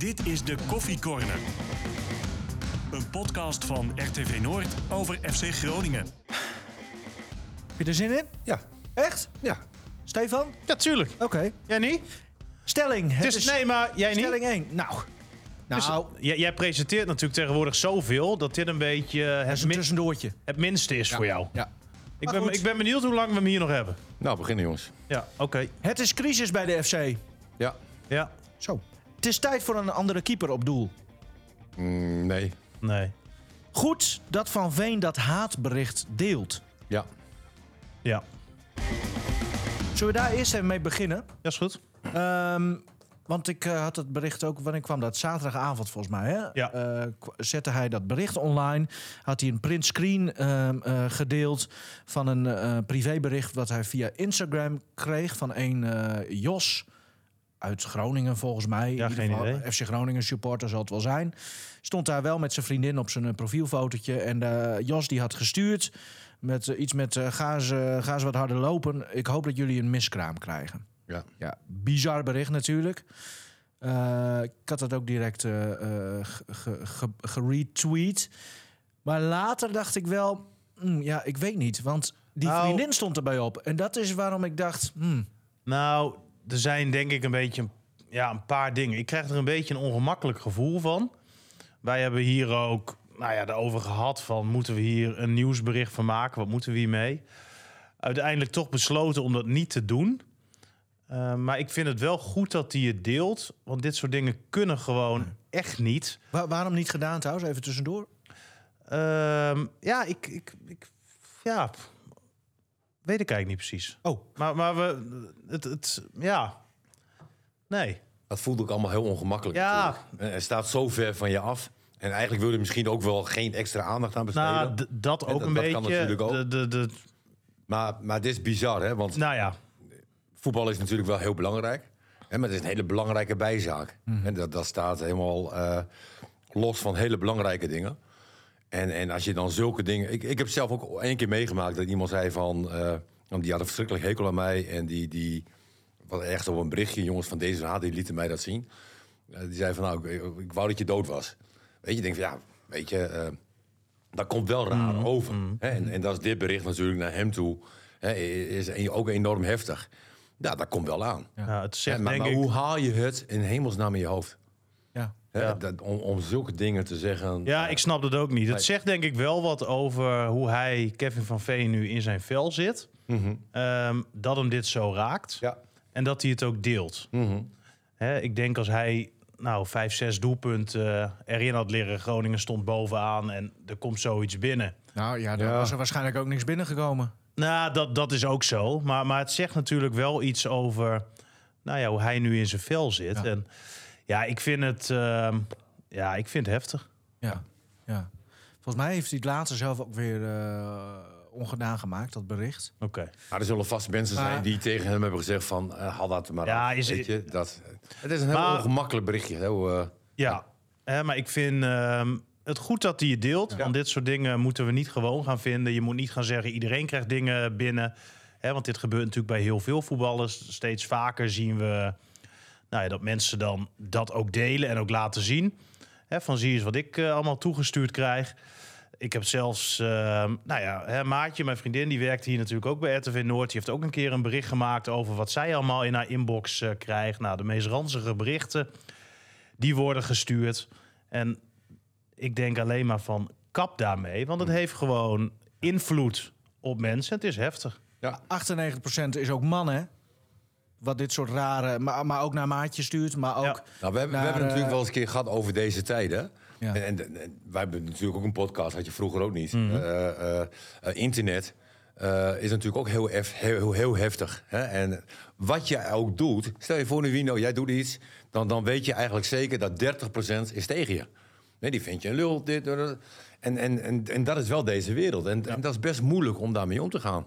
Dit is de Koffie Corner. Een podcast van RTV Noord over FC Groningen. Heb je er zin in? Ja, Echt? ja. Stefan? Ja, tuurlijk. Oké. Jij niet? Stelling. Het Dus, is nee, maar jij niet? stelling 1. Nou. Dus, Nou, jij, jij presenteert natuurlijk tegenwoordig zoveel dat dit een beetje dat het, is een min- tussendoortje. het minste is voor jou. Ja. Ik, Maar ben, goed. ik ben benieuwd hoe lang we hem hier nog hebben. Nou, beginnen jongens. Ja, oké. Het is crisis bij de FC. Ja. Ja, Zo. Het is tijd voor een andere keeper op doel. Mm, nee. nee. Goed dat Van Veen dat haatbericht deelt. Ja. Ja, Zullen we daar eerst even mee beginnen? dat is goed. Ehm, want ik eh, had het bericht ook, wanneer kwam dat? Zaterdagavond volgens mij. Hè? Ja. Eh, zette hij dat bericht online. Had hij een print screen ehm, eh, gedeeld van een eh, privébericht wat hij via Instagram kreeg van een eh, Jos uit Groningen volgens mij. Ja, geen geval, idee. FC Groningen supporter zal het wel zijn. Stond daar wel met zijn vriendin op zijn eh, profielfotootje. En eh, Jos die had gestuurd met eh, iets met eh, ga, eh, ga eens wat harder lopen. Ik hoop dat jullie een miskraam krijgen. Ja. Ja, bizar bericht natuurlijk. Eh, ik had dat ook direct eh, eh, ge- ge- ge- geretweet. Maar later dacht ik wel, hmm, ja, ik weet niet. Want die Nou- vriendin stond erbij op. En dat is waarom ik dacht, hmm, Nou, er zijn denk ik een beetje ja, een paar dingen. Ik krijg er een beetje een ongemakkelijk gevoel van. Wij hebben hier ook nou ja, erover gehad van... moeten we hier een nieuwsbericht van maken? Wat moeten we hiermee? Uiteindelijk toch besloten om dat niet te doen. Eh, maar ik vind het wel goed dat hij het deelt. Want dit soort dingen kunnen gewoon echt niet. wa- waarom niet gedaan trouwens? Even tussendoor. Ehm, ja, ik, ik, ik... Ja, weet ik eigenlijk niet precies. Oh, Maar, maar we... Het, het, ja... Nee. Dat voelt ook allemaal heel ongemakkelijk. Ja. natuurlijk. En Het staat zo ver van je af. En eigenlijk wil je misschien ook wel geen extra aandacht aan besteden. Nou, dat ook dat- een dat beetje. kan natuurlijk ook. De, de, de, maar, maar dit is bizar, hè? Want nou ja, voetbal is natuurlijk wel heel belangrijk. Hè? Maar het is een hele belangrijke bijzaak. Mhm. En dat, dat staat helemaal eh, los van hele belangrijke dingen. En, en als je dan zulke dingen... Ik, ik heb zelf ook één keer meegemaakt dat iemand zei van... want die had een verschrikkelijk hekel aan mij. En die, die was echt op een berichtje. Jongens van deze raad, die lieten mij dat zien. Eh, die zei van, nou, ik, ik wou dat je dood was. Weet je, denk van, ja, weet je... eh, dat komt wel raar Mhm. over. Hè? En, en dat is dit bericht natuurlijk naar hem toe. Hè, is ook enorm heftig. Ja, dat komt wel aan. ja, het zegt maar denk maar ik... hoe haal je het in hemelsnaam in je hoofd? Ja. Hè, Ja. dat, om, om zulke dingen te zeggen. Ja, ik snap het ook niet. Het zegt denk ik wel wat over hoe hij, Kevin van Veen, nu in zijn vel zit. Ehm, dat hem dit zo raakt. Ja. En dat hij het ook deelt. Mhm. Hè, ik denk als hij nou, vijf, zes doelpunten eh, erin had leren. Groningen stond bovenaan en er komt zoiets binnen. Nou ja, daar Ja. was er waarschijnlijk ook niks binnengekomen. Nou, dat, dat is ook zo. Maar, maar het zegt natuurlijk wel iets over nou ja, hoe hij nu in zijn vel zit. Ja. En ja, ik vind het, ehm, ja, ik vind het heftig. Ja, ja. Volgens mij heeft hij het later zelf ook weer eh, ongedaan gemaakt, dat bericht. Oké. Maar er zullen vast mensen Maar- zijn die tegen hem hebben gezegd van... eh, haal dat maar Ja, af, is- weet je, dat, het is een heel Maar- ongemakkelijk berichtje. Heel, eh, Ja, hè, maar ik vind ehm, het goed dat hij het deelt. Want dit soort dingen moeten we niet gewoon gaan vinden. Je moet niet gaan zeggen iedereen krijgt dingen binnen. Hè, want dit gebeurt natuurlijk bij heel veel voetballers. Steeds vaker zien we nou ja, dat mensen dan dat ook delen en ook laten zien. Hè, van zie eens wat ik eh, allemaal toegestuurd krijg. Ik heb zelfs, ehm, nou ja, hè, Maatje, mijn vriendin, die werkt hier natuurlijk ook bij RTV Noord. Die heeft ook een keer een bericht gemaakt over wat zij allemaal in haar inbox eh, krijgt. Nou, de meest ranzige berichten, die worden gestuurd. En ik denk alleen maar van, kap daarmee. Want het heeft gewoon invloed op mensen. Het is heftig. ja. 98% is ook man, hè? Wat dit soort rare, maar, maar ook naar maatje stuurt, maar ook... Ja. Nou, we hebben, naar, we hebben eh, natuurlijk wel eens een keer gehad over deze tijden. Ja. En, en, en wij hebben natuurlijk ook een podcast, had je vroeger ook niet. Mhm. Eh, eh, eh, internet eh, is natuurlijk ook heel, hef- heel, heel heftig. Hè? En wat je ook doet, stel je voor nu Wino, jij doet iets... dan, dan weet je eigenlijk zeker dat 30% is tegen je. Nee, die vind je een lul. Dit, dat. En, en, en, en dat is wel deze wereld. En, en dat is best moeilijk om daarmee om te gaan.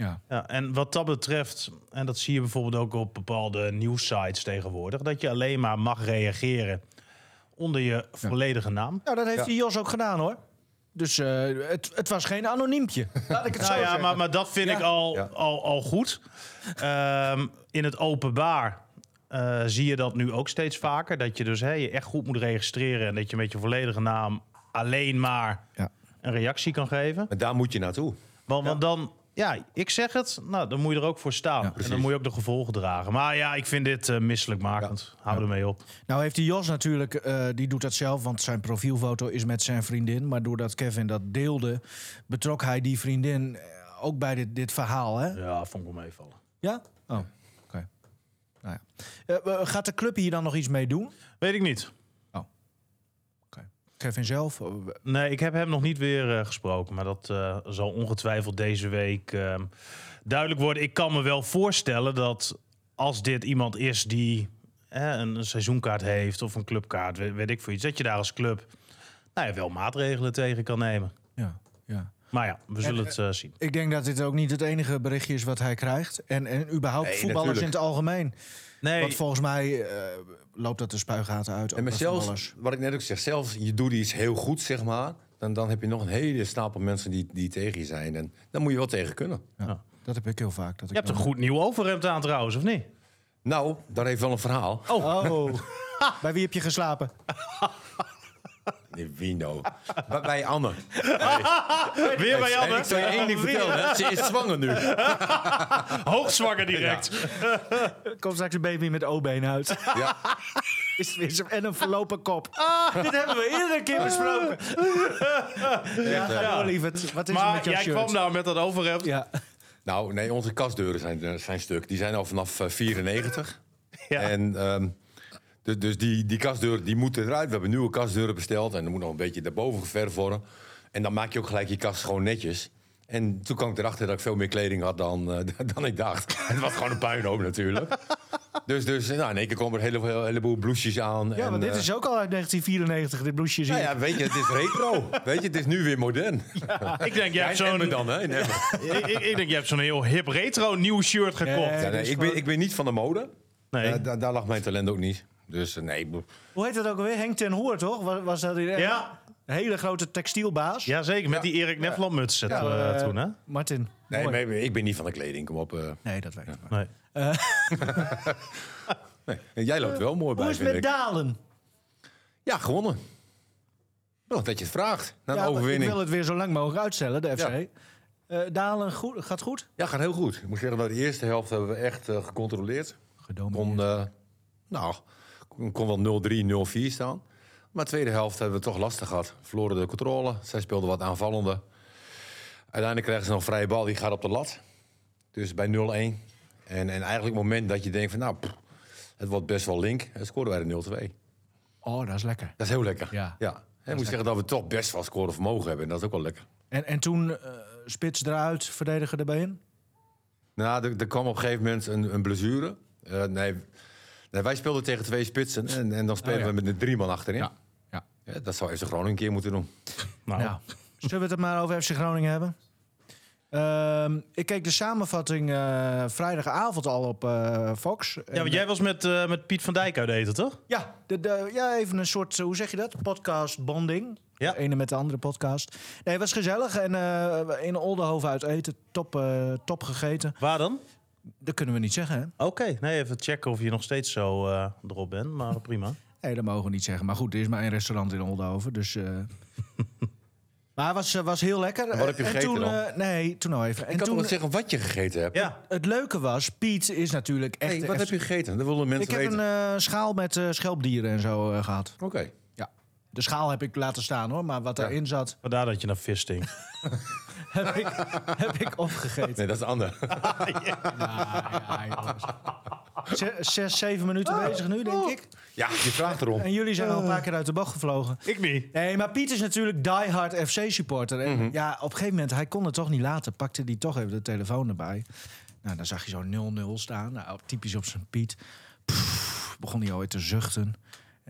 Ja. Ja, en wat dat betreft, en dat zie je bijvoorbeeld ook op bepaalde nieuwsites tegenwoordig, dat je alleen maar mag reageren onder je volledige naam. Nou, dat heeft Ja. die Jos ook gedaan, hoor. Dus eh, het, het was geen anoniempje. Laat ik het zo Nou ja, zeggen. maar, maar dat vind Ja. ik al, Ja. al, al goed. Ehm, in het openbaar eh, zie je dat nu ook steeds vaker. Dat je dus hè, je echt goed moet registreren. En dat je met je volledige naam alleen maar Ja. een reactie kan geven. Maar daar moet je naartoe. Want, want dan, ja, ik zeg het, nou, dan moet je er ook voor staan. en dan moet je ook de gevolgen dragen. Maar ja, ik vind dit eh misselijkmakend. Hou ermee op. Nou heeft die Jos natuurlijk, eh, die doet dat zelf, want zijn profielfoto is met zijn vriendin. Maar doordat Kevin dat deelde, betrok hij die vriendin eh, ook bij dit, dit verhaal, hè? Ja, vond ik wel meevallen. Ja? Oh, oké. Nou ja. Gaat de club hier dan nog iets mee doen? Weet ik niet. Kevin zelf? Nee, ik heb hem nog niet weer eh, gesproken. Maar dat eh, zal ongetwijfeld deze week eh, duidelijk worden. Ik kan me wel voorstellen dat als dit iemand is die eh, een, een seizoenkaart heeft of een clubkaart, weet, weet ik voor iets, dat je daar als club nou ja, wel maatregelen tegen kan nemen. Ja, ja. Maar ja, we zullen het eh, zien. Ik denk dat dit ook niet het enige berichtje is wat hij krijgt. En, en überhaupt Nee, voetballers natuurlijk. in het algemeen. Nee, Want volgens mij eh, loopt dat de spuigaten uit. En maar zelfs, wat ik net ook zeg, zelfs je doet iets heel goed, zeg maar. Dan, dan heb je nog een hele stapel mensen die, die tegen je zijn. En dan moet je wel tegen kunnen. Ja, dat heb ik heel vaak. Dat je ik hebt een goed nieuw overhemd aan trouwens, of niet? Nou, daar heeft wel een verhaal. Oh. bij wie heb je geslapen? Nou? Bij- Bij Anne. Weer bij En Janne. ik zal je één ding vertellen. hè. Ze is zwanger nu. Hoogzwanger direct. Komt straks een baby met O-been uit. Ja. Is het weer zo- en een verlopen kop. Dit hebben we eerder een keer besproken. ja, Ja. lieverd. Wat is er Maar met jouw jij shirt? kwam nou met dat overhemd. Ja. Nou, nee, onze kastdeuren zijn, eh, zijn stuk. Die zijn al vanaf eh, 94. Ja. En ehm, dus, dus die, die kastdeuren die moeten eruit. We hebben nieuwe kastdeuren besteld. En er moet nog een beetje daarboven geverfd worden. En dan maak je ook gelijk je kast gewoon netjes. En toen kwam ik erachter dat ik veel meer kleding had dan, eh, dan ik dacht. Het was gewoon een puinhoop natuurlijk. Dus, dus nou, in één keer komen er een hele, heleboel blouses aan. Ja, en, maar dit eh, is ook al uit 1994, dit blouseje zie Nou ja, weet je, het is retro. weet je, het is nu weer modern. Ik denk, jij hebt Ja, zo'n dan, hè? in Emmen. ik, ik, ik denk, je hebt zo'n heel hip retro nieuw shirt gekocht. Nee. Ja, nee, dus ik, ben, ik ben niet van de mode. Nee. Eh, daar lag mijn talent ook niet. Dus eh, nee, Hoe heet dat ook alweer? Henk ten Hoer, toch? Was, was dat hier Ja. Een hele grote textielbaas. Ja, zeker. Met die Erik Nefland muts we eh, toen, hè? Martin. nee, maar ik ben niet van de kleding. Kom op. eh. Nee, dat weet ik. Nee. Nee. Jij loopt wel mooi bij, Hoe is het vind met ik. Dalen? Ja, gewonnen. Wel dat je het vraagt. Na een Ja, overwinning. Ik wil het weer zo lang mogelijk uitstellen, de FC. Ja. Eh, Dalen goed, gaat goed? Ja, gaat heel goed. Ik moet zeggen, dat de eerste helft hebben we echt eh, gecontroleerd. Gedomineerd. Kon, eh, nou, kon- wel 0-3, 0-4 staan. Maar de tweede helft hebben we toch lastig gehad. Verloren de controle. Zij speelden wat aanvallender. Uiteindelijk krijgen ze nog een vrije bal. Die gaat op de lat. Dus bij 0-1. En, en eigenlijk het moment dat je denkt van... Nou, pff, het wordt best wel link. En scoorden wij de 0-2. Oh, dat is lekker. Dat is heel lekker. Ja. ja. En moet zeggen dat we toch best wel scoren vermogen hebben. En dat is ook wel lekker. En, en toen eh, spits eruit, verdediger erbij in? Nou, er, er kwam op een gegeven moment een, een blessure. Eh, nee, nee, wij speelden tegen twee spitsen. En, en dan spelen Oh, ja. we met de drie man achterin. Ja. Ja. Ja, dat zou FC Groningen een keer moeten doen. Nou, Nou, zullen we het er maar over FC Groningen hebben? Ehm, ik keek de samenvatting eh, vrijdagavond al op eh, Fox. ja, want jij was met, eh, met Piet van Dijk uit eten, toch? Ja, de, de, ja, even een soort, hoe zeg je dat? Podcast bonding. Ja. De ene met de andere podcast. Nee, het was gezellig. En eh, in Oldenhoven uit eten. Top, eh, top gegeten. Waar dan? Dat kunnen we niet zeggen, hè? Oké, nee, even checken of je nog steeds zo eh, erop bent. Maar prima. Nee, dat mogen we niet zeggen. Maar goed, er is maar één restaurant in Oldenhoven. Dus... eh. maar het was, eh, was heel lekker. wat heb je En gegeten toen, dan? eh, nee, toen nou even. En ik kan toen, toch wel zeggen wat je gegeten hebt? Ja, Het leuke was, Piet is natuurlijk echt... Hey, wat echt- heb je gegeten? Dat willen mensen Ik heb weten. een eh, schaal met eh, schelpdieren en zo eh, gehad. Oké. Ja. De schaal heb ik laten staan hoor, maar wat Ja. erin zat, vandaar dat je naar vis stinkt. heb ik, heb ik opgegeten. Nee, dat is ander. Ja, ja. Zes, zes, zeven minuten bezig nu, denk ik. ja, je vraagt erom. En jullie zijn al een paar keer uit de bocht gevlogen. Ik niet. Nee, maar Piet is natuurlijk diehard FC-supporter. En ja, op een gegeven moment, hij kon het toch niet laten. Pakte hij toch even de telefoon erbij. Nou, dan zag je zo 0-0 staan. Nou, typisch op zijn Piet. Pff, begon hij alweer te zuchten.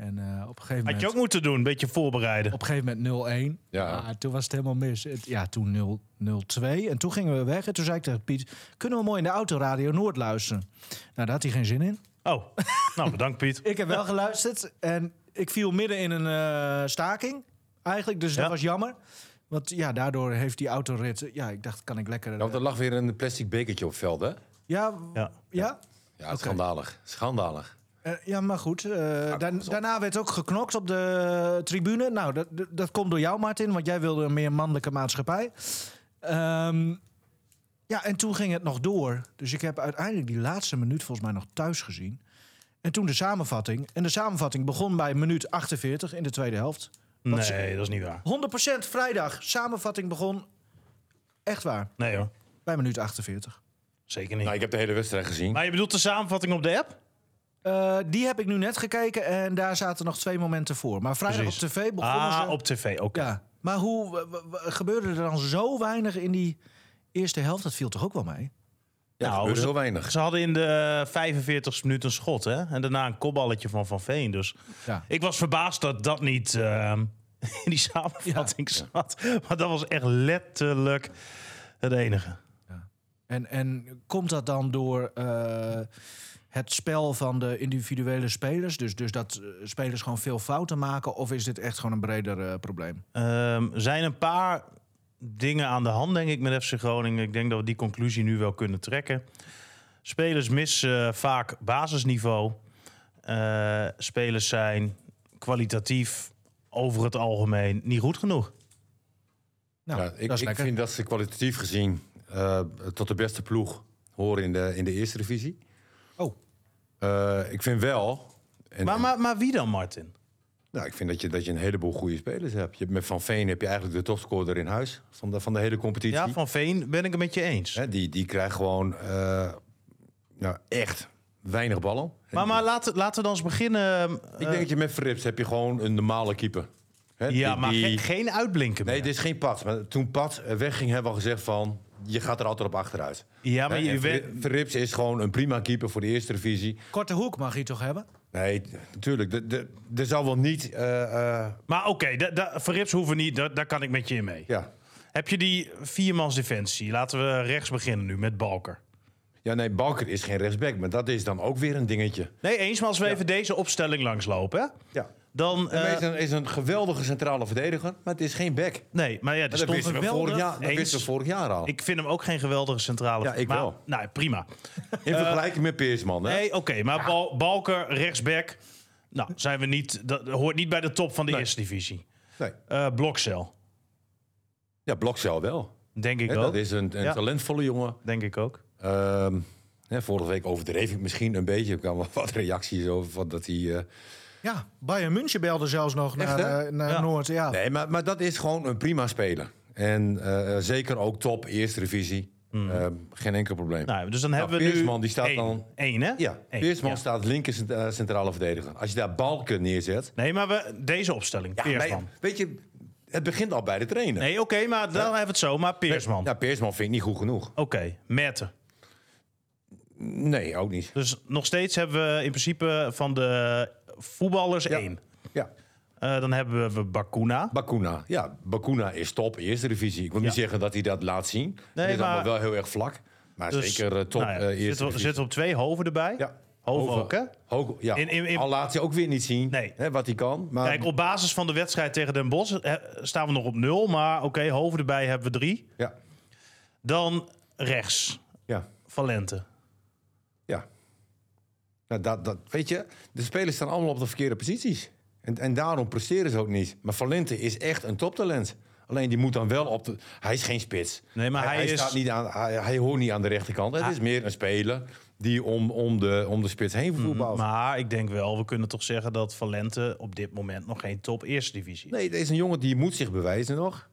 En eh, op een gegeven Had moment... je ook moeten doen, een beetje voorbereiden. Op een gegeven moment 0-1. Ja. Ah, toen was het helemaal mis. Het- ja, toen 0 0-2. En toen gingen we weg. En toen zei ik tegen Piet... kunnen we mooi in de auto Radio Noord luisteren? Nou, daar had hij geen zin in. Oh, nou bedankt Piet. Ik heb wel geluisterd. En ik viel midden in een eh, staking. Eigenlijk, dus Ja. dat was jammer. Want ja, daardoor heeft die autorit... Ja, ik dacht, kan ik lekker... Ja, want er lag weer een plastic bekertje op veld, hè? ja, Ja. ja? Ja, schandalig. Schandalig. Eh, ja, maar goed. eh, daar- daarna werd ook geknokt op de tribune. Nou, dat, dat- komt door jou, Martin, want jij wilde een meer mannelijke maatschappij. Ehm, ja, en toen ging het nog door. Dus ik heb uiteindelijk die laatste minuut volgens mij nog thuis gezien. En toen de samenvatting. En de samenvatting begon bij minuut 48 in de tweede helft. Wat Nee, ze- dat is niet waar. 100% vrijdag. Samenvatting begon. Echt waar. Nee hoor, Bij minuut 48. zeker niet. Nou, ik heb de hele wedstrijd gezien. Maar je bedoelt de samenvatting op de app? Eh, die heb ik nu net gekeken en daar zaten nog twee momenten voor. Maar vrijdag Precies. op tv begonnen Ah, ze... op tv, oké. Ja, maar hoe gebeurde er dan zo weinig in die eerste helft? Dat viel toch ook wel mee? Ja, Nou, gebeurde heel weinig. Ze hadden in de 45 minuut een schot, hè? En daarna een kopballetje van Van Veen. Dus Ja. ik was verbaasd dat dat niet ehm, in die samenvatting zat. Maar dat was echt letterlijk het enige. En, en komt dat dan door eh, het spel van de individuele spelers? Dus, dus dat eh, spelers gewoon veel fouten maken? Of is dit echt gewoon een breder eh, probleem? Ehm, er zijn een paar dingen aan de hand, denk ik, met FC Groningen. Ik denk dat we die conclusie nu wel kunnen trekken. Spelers missen eh, vaak basisniveau. Eh, spelers zijn kwalitatief over het algemeen niet goed genoeg. Nou, ja, ik ik vind dat ze kwalitatief gezien eh, tot de beste ploeg horen in de, in de eerste divisie. Oh, Eh, ik vind wel... En, Maar, maar, maar wie dan, Martin? Nou, ik vind dat je, dat je een heleboel goede spelers hebt. Je, met Van Veen heb je eigenlijk de topscorer in huis van de, van de hele competitie. Ja, Van Veen ben ik het met je eens. Hè, die, die krijgt gewoon eh, nou, echt weinig ballen. En Maar, maar laten, laten we dan eens beginnen. ik eh, denk dat je met Verrips heb je gewoon een normale keeper. Hè, ja, die- maar die- ge- geen uitblinken Nee, dit is geen pad. Maar toen eh, wegging, hebben we al gezegd van... je gaat er altijd op achteruit. Ja, maar je weet... Verrips is gewoon een prima keeper voor de eerste divisie. korte hoek mag hij toch hebben? Nee, natuurlijk. de- de- Er zal wel niet... eh, eh, Maar oké, da- da- Verrips hoeven niet, da- daar kan ik met je in mee. ja. Heb je die viermans defensie? Laten we rechts beginnen nu met Balker. ja, nee, Balker is geen rechtsback. Maar dat is dan ook weer een dingetje. Nee, eens, maar als we even deze opstelling langslopen, hè, Ja. Dan... Eh, is, een, is een geweldige centrale verdediger, maar het is geen back. nee, maar ja, er Dat stond wisten we geweldig. vorig jaar, dat wisten we vorig jaar al. Ik vind hem ook geen geweldige centrale... Ja, ik maar, wel. Nou, prima. In vergelijking met Peersman. Hè? Nee, oké, maar Bal- Balker, rechtsback... Nou, zijn we niet, dat hoort niet bij de top van de Nee. eerste divisie. Nee. Eh Blokcel, Ja, Blokcel wel. denk ik ook. dat is een, een Ja. talentvolle jongen. Denk ik ook. Ehm, vorige week overdreef ik misschien een beetje. Er kwamen wat reacties over van dat hij... eh, Ja, Bayern München belde zelfs nog Echt, naar, eh, naar Ja. Noord. Ja. Nee, maar, maar dat is gewoon een prima speler. En eh, zeker ook top, eerste divisie. Ehm, geen enkel probleem. Nou, dus dan hebben we Peersman, nu die staat één. dan- Eén, hè? ja, Eén, Peersman ja. staat linker cent- eh, centrale verdediger. Als je daar Balken neerzet... Nee, maar we, deze opstelling, Ja, Peersman. weet je, het begint al bij de trainer. Nee, oké, maar dan hebben we het zo. Maar Peersman. Ja, Peersman vind ik niet goed genoeg. Oké, Merten. Nee, ook niet. Dus nog steeds hebben we in principe van de voetballers Ja. één. Ja, Eh, dan hebben we Bakuna. Bakuna. Ja, Bakuna is top, eerste divisie. Ik wil niet zeggen dat hij dat laat zien. Nee, het is allemaal maar- wel heel erg vlak. Maar Dus, zeker eh, top nou ja, eh, eerste zitten, op twee hoven erbij. Ja. Hoven ook, hè? Hoog, ja. In- in- in- Al laat hij ook weer niet zien Nee. hè, wat hij kan. Maar Kijk, op basis van de wedstrijd tegen Den Bosch staan we nog op nul. Maar oké, hoven erbij hebben we drie. ja, Dan rechts, ja, Valente. Nou, dat, dat, weet je, de spelers staan allemaal op de verkeerde posities. En, en daarom presteren ze ook niet. Maar Valente is echt een toptalent. Alleen die moet dan wel op de... Hij is geen spits. Nee, maar hij is- Staat niet aan, hij, hij hoort niet aan de rechterkant. Het Ah. is meer een speler die om, om, de, om de spits heen voetbalt. Maar ik denk wel, we kunnen toch zeggen dat Valente op dit moment nog geen top eerste divisie is. Nee, deze is een jongen die moet zich bewijzen nog.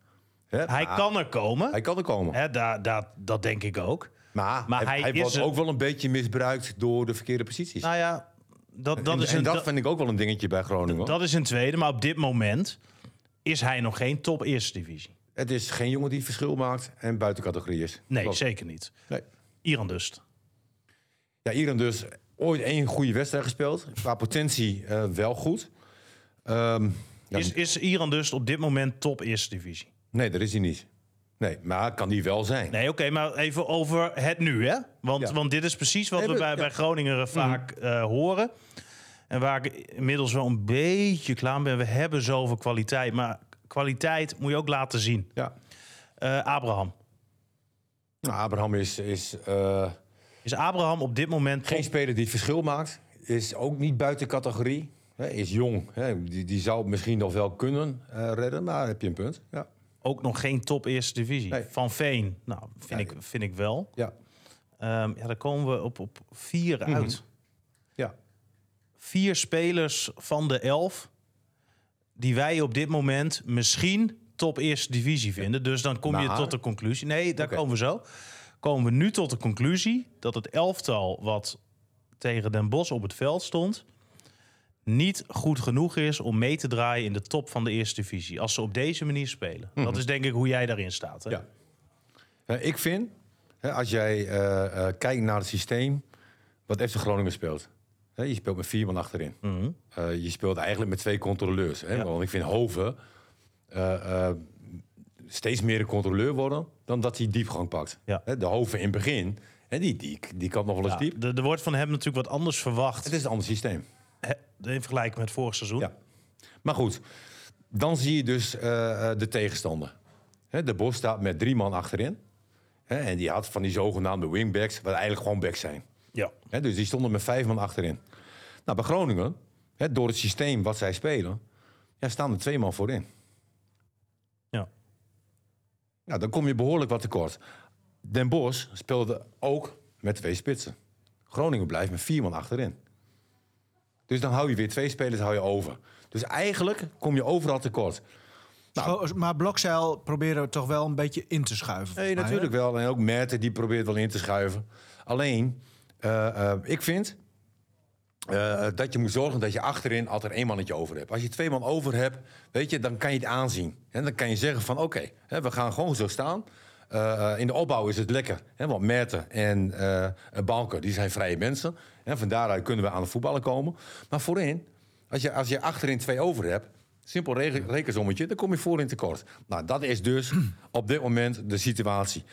Hè, Hij maar kan er komen. Hij kan er komen. Hè, daar, daar, dat denk ik ook. Maar, Maar hij, hij wordt ook wel een beetje misbruikt door de verkeerde posities. Nou ja, dat, dat, en, is en dat dat, vind ik ook wel een dingetje bij Groningen. dat is een tweede. Maar op dit moment is hij nog geen top eerste divisie. Het is geen jongen die verschil maakt en buiten categorie is. Nee, Klopt. zeker niet. Nee. Iran Dust. Ja, Iran dus ooit één goede wedstrijd gespeeld. Qua potentie eh, wel goed. Ehm, ja, Is, is Iran Dust op dit moment top eerste divisie? Nee, dat is hij niet. Nee, maar kan die wel zijn. Nee, oké, maar even over het nu, hè? Want, Ja. want dit is precies wat we bij, bij Groningen vaak eh, horen. En waar ik inmiddels wel een beetje klaar ben. We hebben zoveel kwaliteit, maar kwaliteit moet je ook laten zien. Ja. Eh, Abraham. Nou, Abraham is, is eh, Is Abraham op dit moment... geen speler die het verschil maakt. is ook niet buiten categorie. Is jong. Die, die zou misschien nog wel kunnen redden, maar heb je een punt. Ja. Ook nog geen top eerste divisie. Nee. Van Veen, nou, vind, ik, vind ik wel. Ja. Ehm, ja, dan komen we op, op vier Mhm. uit. ja. Vier spelers van de elf die wij op dit moment misschien top eerste divisie vinden. Dus dan kom je tot de conclusie. Nee, daar komen we zo. Komen we nu tot de conclusie dat het elftal wat tegen Den Bosch op het veld stond niet goed genoeg is om mee te draaien in de top van de eerste divisie. Als ze op deze manier spelen. Dat is denk ik hoe jij daarin staat. Hè? Mhm. Ja. Ik vind, hè, als jij eh, eh, kijkt naar het systeem wat FC Groningen speelt. Hè, je speelt met vier man achterin. Mhm. Eh, je speelt eigenlijk met twee controleurs. Hè, Ja. Want ik vind Hoven steeds meer een controleur worden dan dat hij diepgang pakt. Ja. De Hoven in het begin, hè, die, die, die kan nog wel eens Ja, diep. er wordt van hem natuurlijk wat anders verwacht Het is een ander systeem. In vergelijking met vorig seizoen. Ja. Maar goed, dan zie je dus eh, eh, de tegenstander. De Bos staat met drie man achterin. En die had van die zogenaamde wingbacks, wat eigenlijk gewoon backs zijn. Ja. Dus die stonden met vijf man achterin. Nou, bij Groningen, door het systeem wat zij spelen, ja, staan er twee man voorin. Ja. Nou, dan kom je behoorlijk wat tekort. Den Bosch speelde ook met twee spitsen. Groningen blijft met vier man achterin. Dus dan hou je weer twee spelers hou je over. Dus eigenlijk kom je overal tekort. Scho- Maar Blokzeil proberen we toch wel een beetje in te schuiven. Nee, mij, natuurlijk wel. En ook Merten die probeert wel in te schuiven. Alleen, eh, eh, ik vind eh, dat je moet zorgen dat je achterin altijd één mannetje over hebt. Als je twee man over hebt, weet je, dan kan je het aanzien. En dan kan je zeggen van oké, we gaan gewoon zo staan. In de opbouw is het lekker. Hè, want Merten en Balker, die zijn vrije mensen. En van daaruit kunnen we aan de voetballen komen. Maar voorin, als je, als je achterin twee over hebt... Simpel re- rekensommetje, dan kom je voorin tekort. Nou, dat is dus op dit moment de situatie.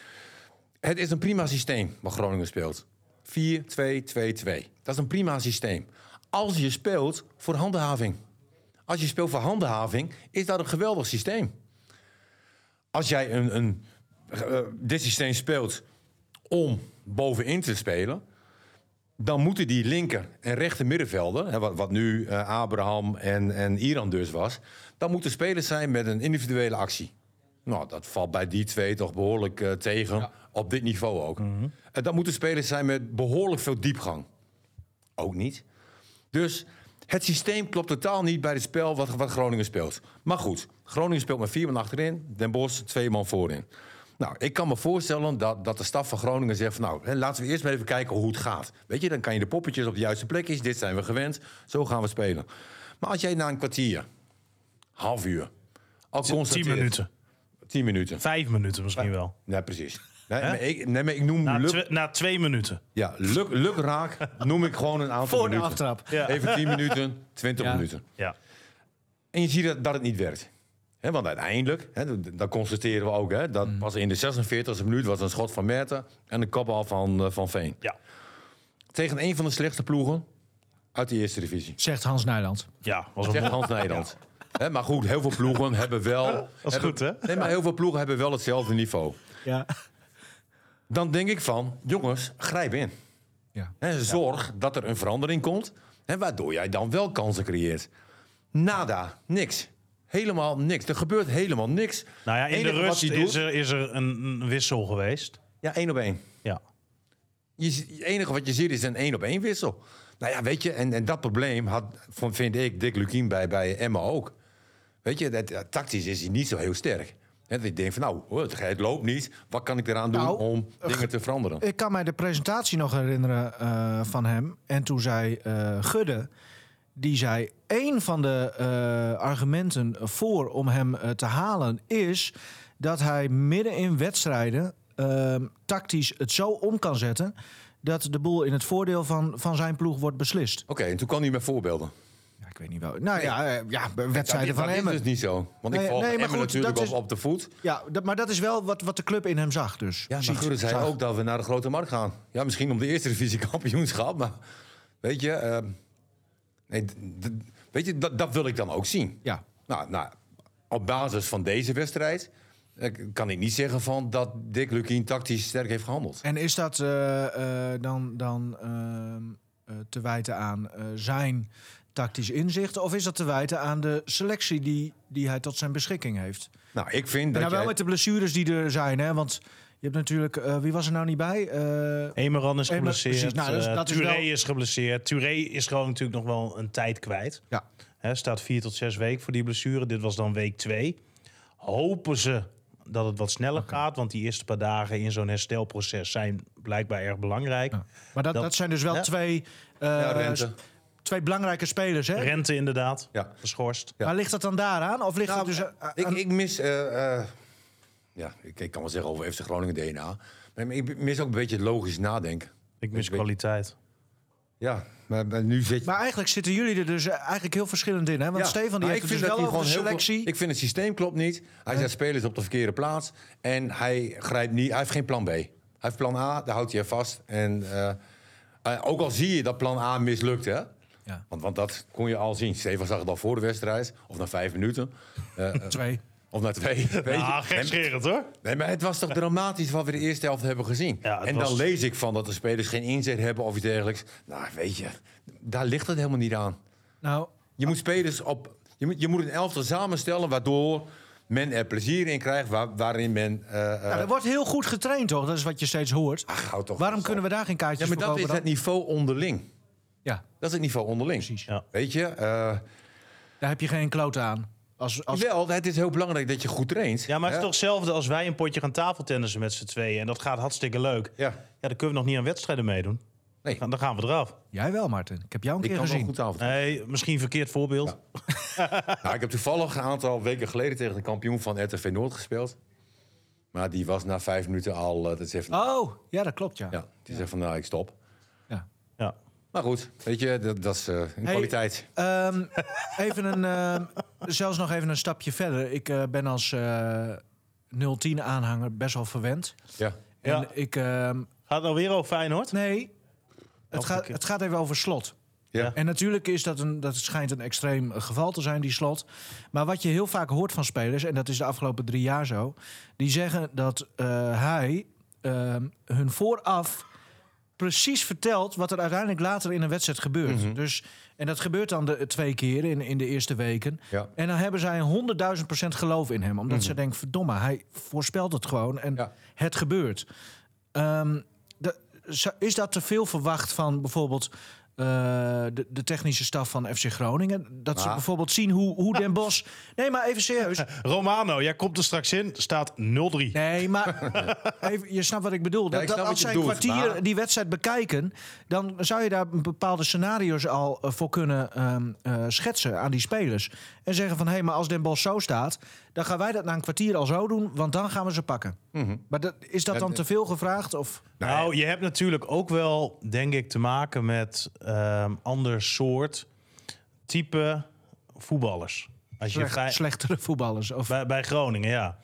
Het is een prima systeem wat Groningen speelt. 4-2-2-2. Dat is een prima systeem. Als je speelt voor handhaving. Als je speelt voor handhaving, is dat een geweldig systeem. Als jij een, een, eh, dit systeem speelt om bovenin te spelen... dan moeten die linker en rechter middenvelden... hè, wat, wat nu eh, Abraham en, en Iran dus was... dan moeten spelers zijn met een individuele actie. Nou, dat valt bij die twee toch behoorlijk eh, tegen. Op dit niveau ook. En dan moeten spelers zijn met behoorlijk veel diepgang. Ook niet. Dus het systeem klopt totaal niet bij het spel wat, wat Groningen speelt. Maar goed, Groningen speelt met vier man achterin. Den Bosch twee man voorin. Nou, ik kan me voorstellen dat, dat de staf van Groningen zegt... Van, nou, hè, laten we eerst maar even kijken hoe het gaat. Weet je, dan kan je de poppetjes op de juiste plekjes. Dit zijn we gewend. Zo gaan we spelen. Maar als jij na een kwartier, half uur... Al Tien minuten. Tien minuten. Vijf minuten misschien wel. Nee, precies. Nee, maar ik, nee, maar ik noem Na, luk, na twee minuten. ja, luk, luk raak noem ik gewoon een aantal Voor de minuten. aftrap. Ja. Even 10 minuten, 20 Ja. minuten. Ja. En je ziet dat, dat het niet werkt. Want uiteindelijk, hè, dat- constateren we ook, hè, dat Mm. was in de 46e minuut was een schot van Merten en een kopbal van, eh, van Veen. Ja. Tegen een van de slechtste ploegen uit de eerste divisie. Zegt Hans Nijland. Ja, was een Zegt Hans. Hè, maar goed, heel veel ploegen hebben wel... Dat is hebben- goed, hè? Nee, maar heel veel ploegen hebben wel hetzelfde niveau. Ja. Dan denk ik van, jongens, grijp in. ja. Hè, zorg dat er een verandering komt, hè, waardoor jij dan wel kansen creëert. Nada, niks. Helemaal niks. Er gebeurt helemaal niks. Nou ja, in de Enige rust is doet- er, is er een, wissel geweest. Ja, één op één. Ja. Je, het enige wat je ziet is een één op één wissel. Nou ja, weet je, en, en dat probleem had, vond- vind ik, Dick Lukien bij, bij Emma ook. Weet je, dat, tactisch is hij niet zo heel sterk. Dat ik denk van, nou, het, loopt niet. Wat kan ik eraan doen Nou, om dingen te veranderen? Ik kan mij de presentatie nog herinneren eh, van hem. En toen zei eh, Gudde, die zei... één van de eh, argumenten voor om hem eh, te halen is... dat hij midden in wedstrijden eh, tactisch het zo om kan zetten... dat de boel in het voordeel van, van zijn ploeg wordt beslist. Oké, en toen kwam hij met voorbeelden. Ja, ik weet niet wel. Nou ja, eh, ja wedstrijden van dat is dus niet zo. Want ik volg nee, maar Emmen goed, natuurlijk is- op de voet. Ja, dat, maar dat is wel wat, wat de club in hem zag dus. Ja, maar zei ook dat we naar de grote markt gaan. Ja, misschien om de eerste divisie kampioenschap, maar weet je, ehm, nee, weet je dat, dat wil ik dan ook zien. Ja. Nou, nou, op basis van deze wedstrijd eh, kan ik niet zeggen van dat Dick Lukien tactisch sterk heeft gehandeld. En is dat eh, eh, dan, dan ehm, eh, te wijten aan eh, zijn tactisch inzicht? Of is dat te wijten aan de selectie die, die hij tot zijn beschikking heeft? Nou, ik vind En dat nou wel jij- met de blessures die er zijn, hè? Want je hebt natuurlijk, eh, wie was er nou niet bij? Eh, Emeran is geblesseerd. precies. Nou, dat is- eh, dat is Touré wel- is geblesseerd. Touré is gewoon natuurlijk nog wel een tijd kwijt. ja. Hè, staat vier tot zes weken voor die blessure. Dit was dan week twee. Hopen ze dat het wat sneller gaat. Want die eerste paar dagen in zo'n herstelproces zijn blijkbaar erg belangrijk. Ja. Maar dat, Dat- dat zijn dus wel Ja. twee, eh, Ja, Rente. twee belangrijke spelers, hè? Rente inderdaad, Ja. geschorst. Ja. Maar ligt dat dan daaraan? Of ligt Nou, het dus ik, aan- ik mis... eh, eh, ja, ik, ik kan wel zeggen over FC Groningen DNA. Maar ik mis ook een beetje het logisch nadenken. Ik mis Ik weet- kwaliteit. Ja, maar, maar nu zit je... Maar eigenlijk zitten jullie er dus eigenlijk heel verschillend in, hè? Want Ja, Stefan die heeft ik het vind dus dat wel over veel- selectie. ik vind het systeem klopt niet. Hij zet spelers op de verkeerde plaats. En hij grijpt niet. Hij heeft geen plan B. Hij heeft plan A, daar houdt hij vast. En eh, eh, ook al zie je dat plan A mislukt, hè? Ja. Want, want dat kon je al zien. Stefan zag het al voor de wedstrijd, of na vijf minuten, eh, Twee. Of na twee. Weet je? Ja, Nee, gekscherend hoor. Nee, maar het was toch dramatisch wat we de eerste helft hebben gezien. Ja, en was- dan lees ik van dat de spelers geen inzet hebben of iets dergelijks. Nou, weet je, daar ligt het helemaal niet aan. Nou, Je moet spelers op. Je moet, je moet een elftal samenstellen waardoor men er plezier in krijgt, waar, waarin men. eh, eh, ja, er wordt heel goed getraind, toch? Dat is wat je steeds hoort. ach, toch Waarom kunnen we daar geen kaartjes Ja, maar voor dat is het niveau onderling. Ja, Dat is het niveau onderling. precies. Ja. Weet je? eh, Daar heb je geen kloot aan. Als, als, Wel, het is heel belangrijk dat je goed traint. Ja, maar het is toch hetzelfde als wij een potje gaan tafeltennissen met z'n tweeën. En dat gaat hartstikke leuk. Ja. Ja, dan kunnen we nog niet aan wedstrijden meedoen. Nee. Dan gaan we eraf. Jij wel, Martin. Ik heb jou een Ik keer kan wel gezien. goed avond. Nee, misschien verkeerd voorbeeld. Nou, ik heb toevallig een aantal weken geleden tegen de kampioen van RTV Noord gespeeld. Maar die was na vijf minuten al. eh, dat van, Oh, ja, dat klopt, ja. ja, die zegt van nou, ik stop. Ja. Ja. Maar goed, weet je, dat, dat is eh, een Hey, kwaliteit. Ehm, even een, ehm, zelfs nog even een stapje verder. Ik eh, ben als eh 010-aanhanger best wel verwend. Ja. En Ja. ik... ehm, Gaat het nou weer over Feyenoord? nee, het gaat, het gaat even over slot. Ja. En natuurlijk is dat een, dat schijnt een extreem geval te zijn, die slot. Maar wat je heel vaak hoort van spelers, en dat is de afgelopen drie jaar zo, die zeggen dat eh, hij ehm, hun vooraf precies vertelt wat er uiteindelijk later in een wedstrijd gebeurt. Mhm. Dus, en dat gebeurt dan de, twee keer in, in de eerste weken. Ja. En dan hebben zij 100.000 procent geloof in hem. Omdat ze denken, verdomme, hij voorspelt het gewoon en Mhm. Ja. het gebeurt. Ehm, de- is dat te veel verwacht van bijvoorbeeld eh, de, de technische staf van FC Groningen? Dat ze Nou. bijvoorbeeld zien hoe, hoe Den Bos... Nee, maar even serieus. Romano, jij komt er straks in. Staat 0-3. Nee, maar even, je snapt wat ik bedoel. Dat, ik dat snap als zij je een kwartier maar- die wedstrijd bekijken... dan zou je daar bepaalde scenario's al eh, voor kunnen ehm, eh, schetsen aan die spelers. En zeggen van, hé, maar als Den Bos zo staat... dan gaan wij dat na een kwartier al zo doen, want dan gaan we ze pakken. Maar dat, is dat dan te veel gevraagd? Of? Nou, je hebt natuurlijk ook wel, denk ik, te maken met ehm ander soort type voetballers. Als je Slecht- slechtere voetballers? Of, bij, bij Groningen, ja.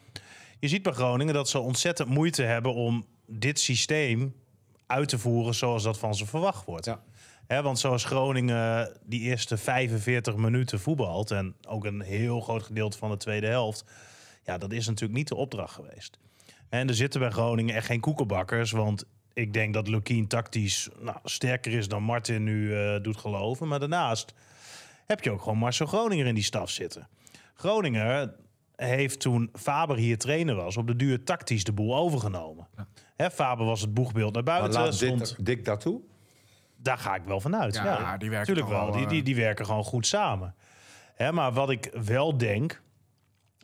Je ziet bij Groningen dat ze ontzettend moeite hebben om dit systeem uit te voeren zoals dat van ze verwacht wordt. Ja. Hè, want zoals Groningen die eerste 45 minuten voetbalt... en ook een heel groot gedeelte van de tweede helft... ja, dat is natuurlijk niet de opdracht geweest. En er zitten bij Groningen echt geen koekenbakkers... want ik denk dat Lukien tactisch nou, sterker is dan Martin nu eh, doet geloven. Maar daarnaast heb je ook gewoon Marcel Groninger in die staf zitten. Groningen heeft toen Faber hier trainer was... op de duur tactisch de boel overgenomen. Hè, Faber was het boegbeeld naar Maar buiten. laat stond- Dick, Dick daartoe. Daar ga ik wel vanuit. Ja, Ja, die werken Tuurlijk toch wel. wel, Die, eh, die, die werken gewoon goed samen. Hè, maar wat ik wel denk,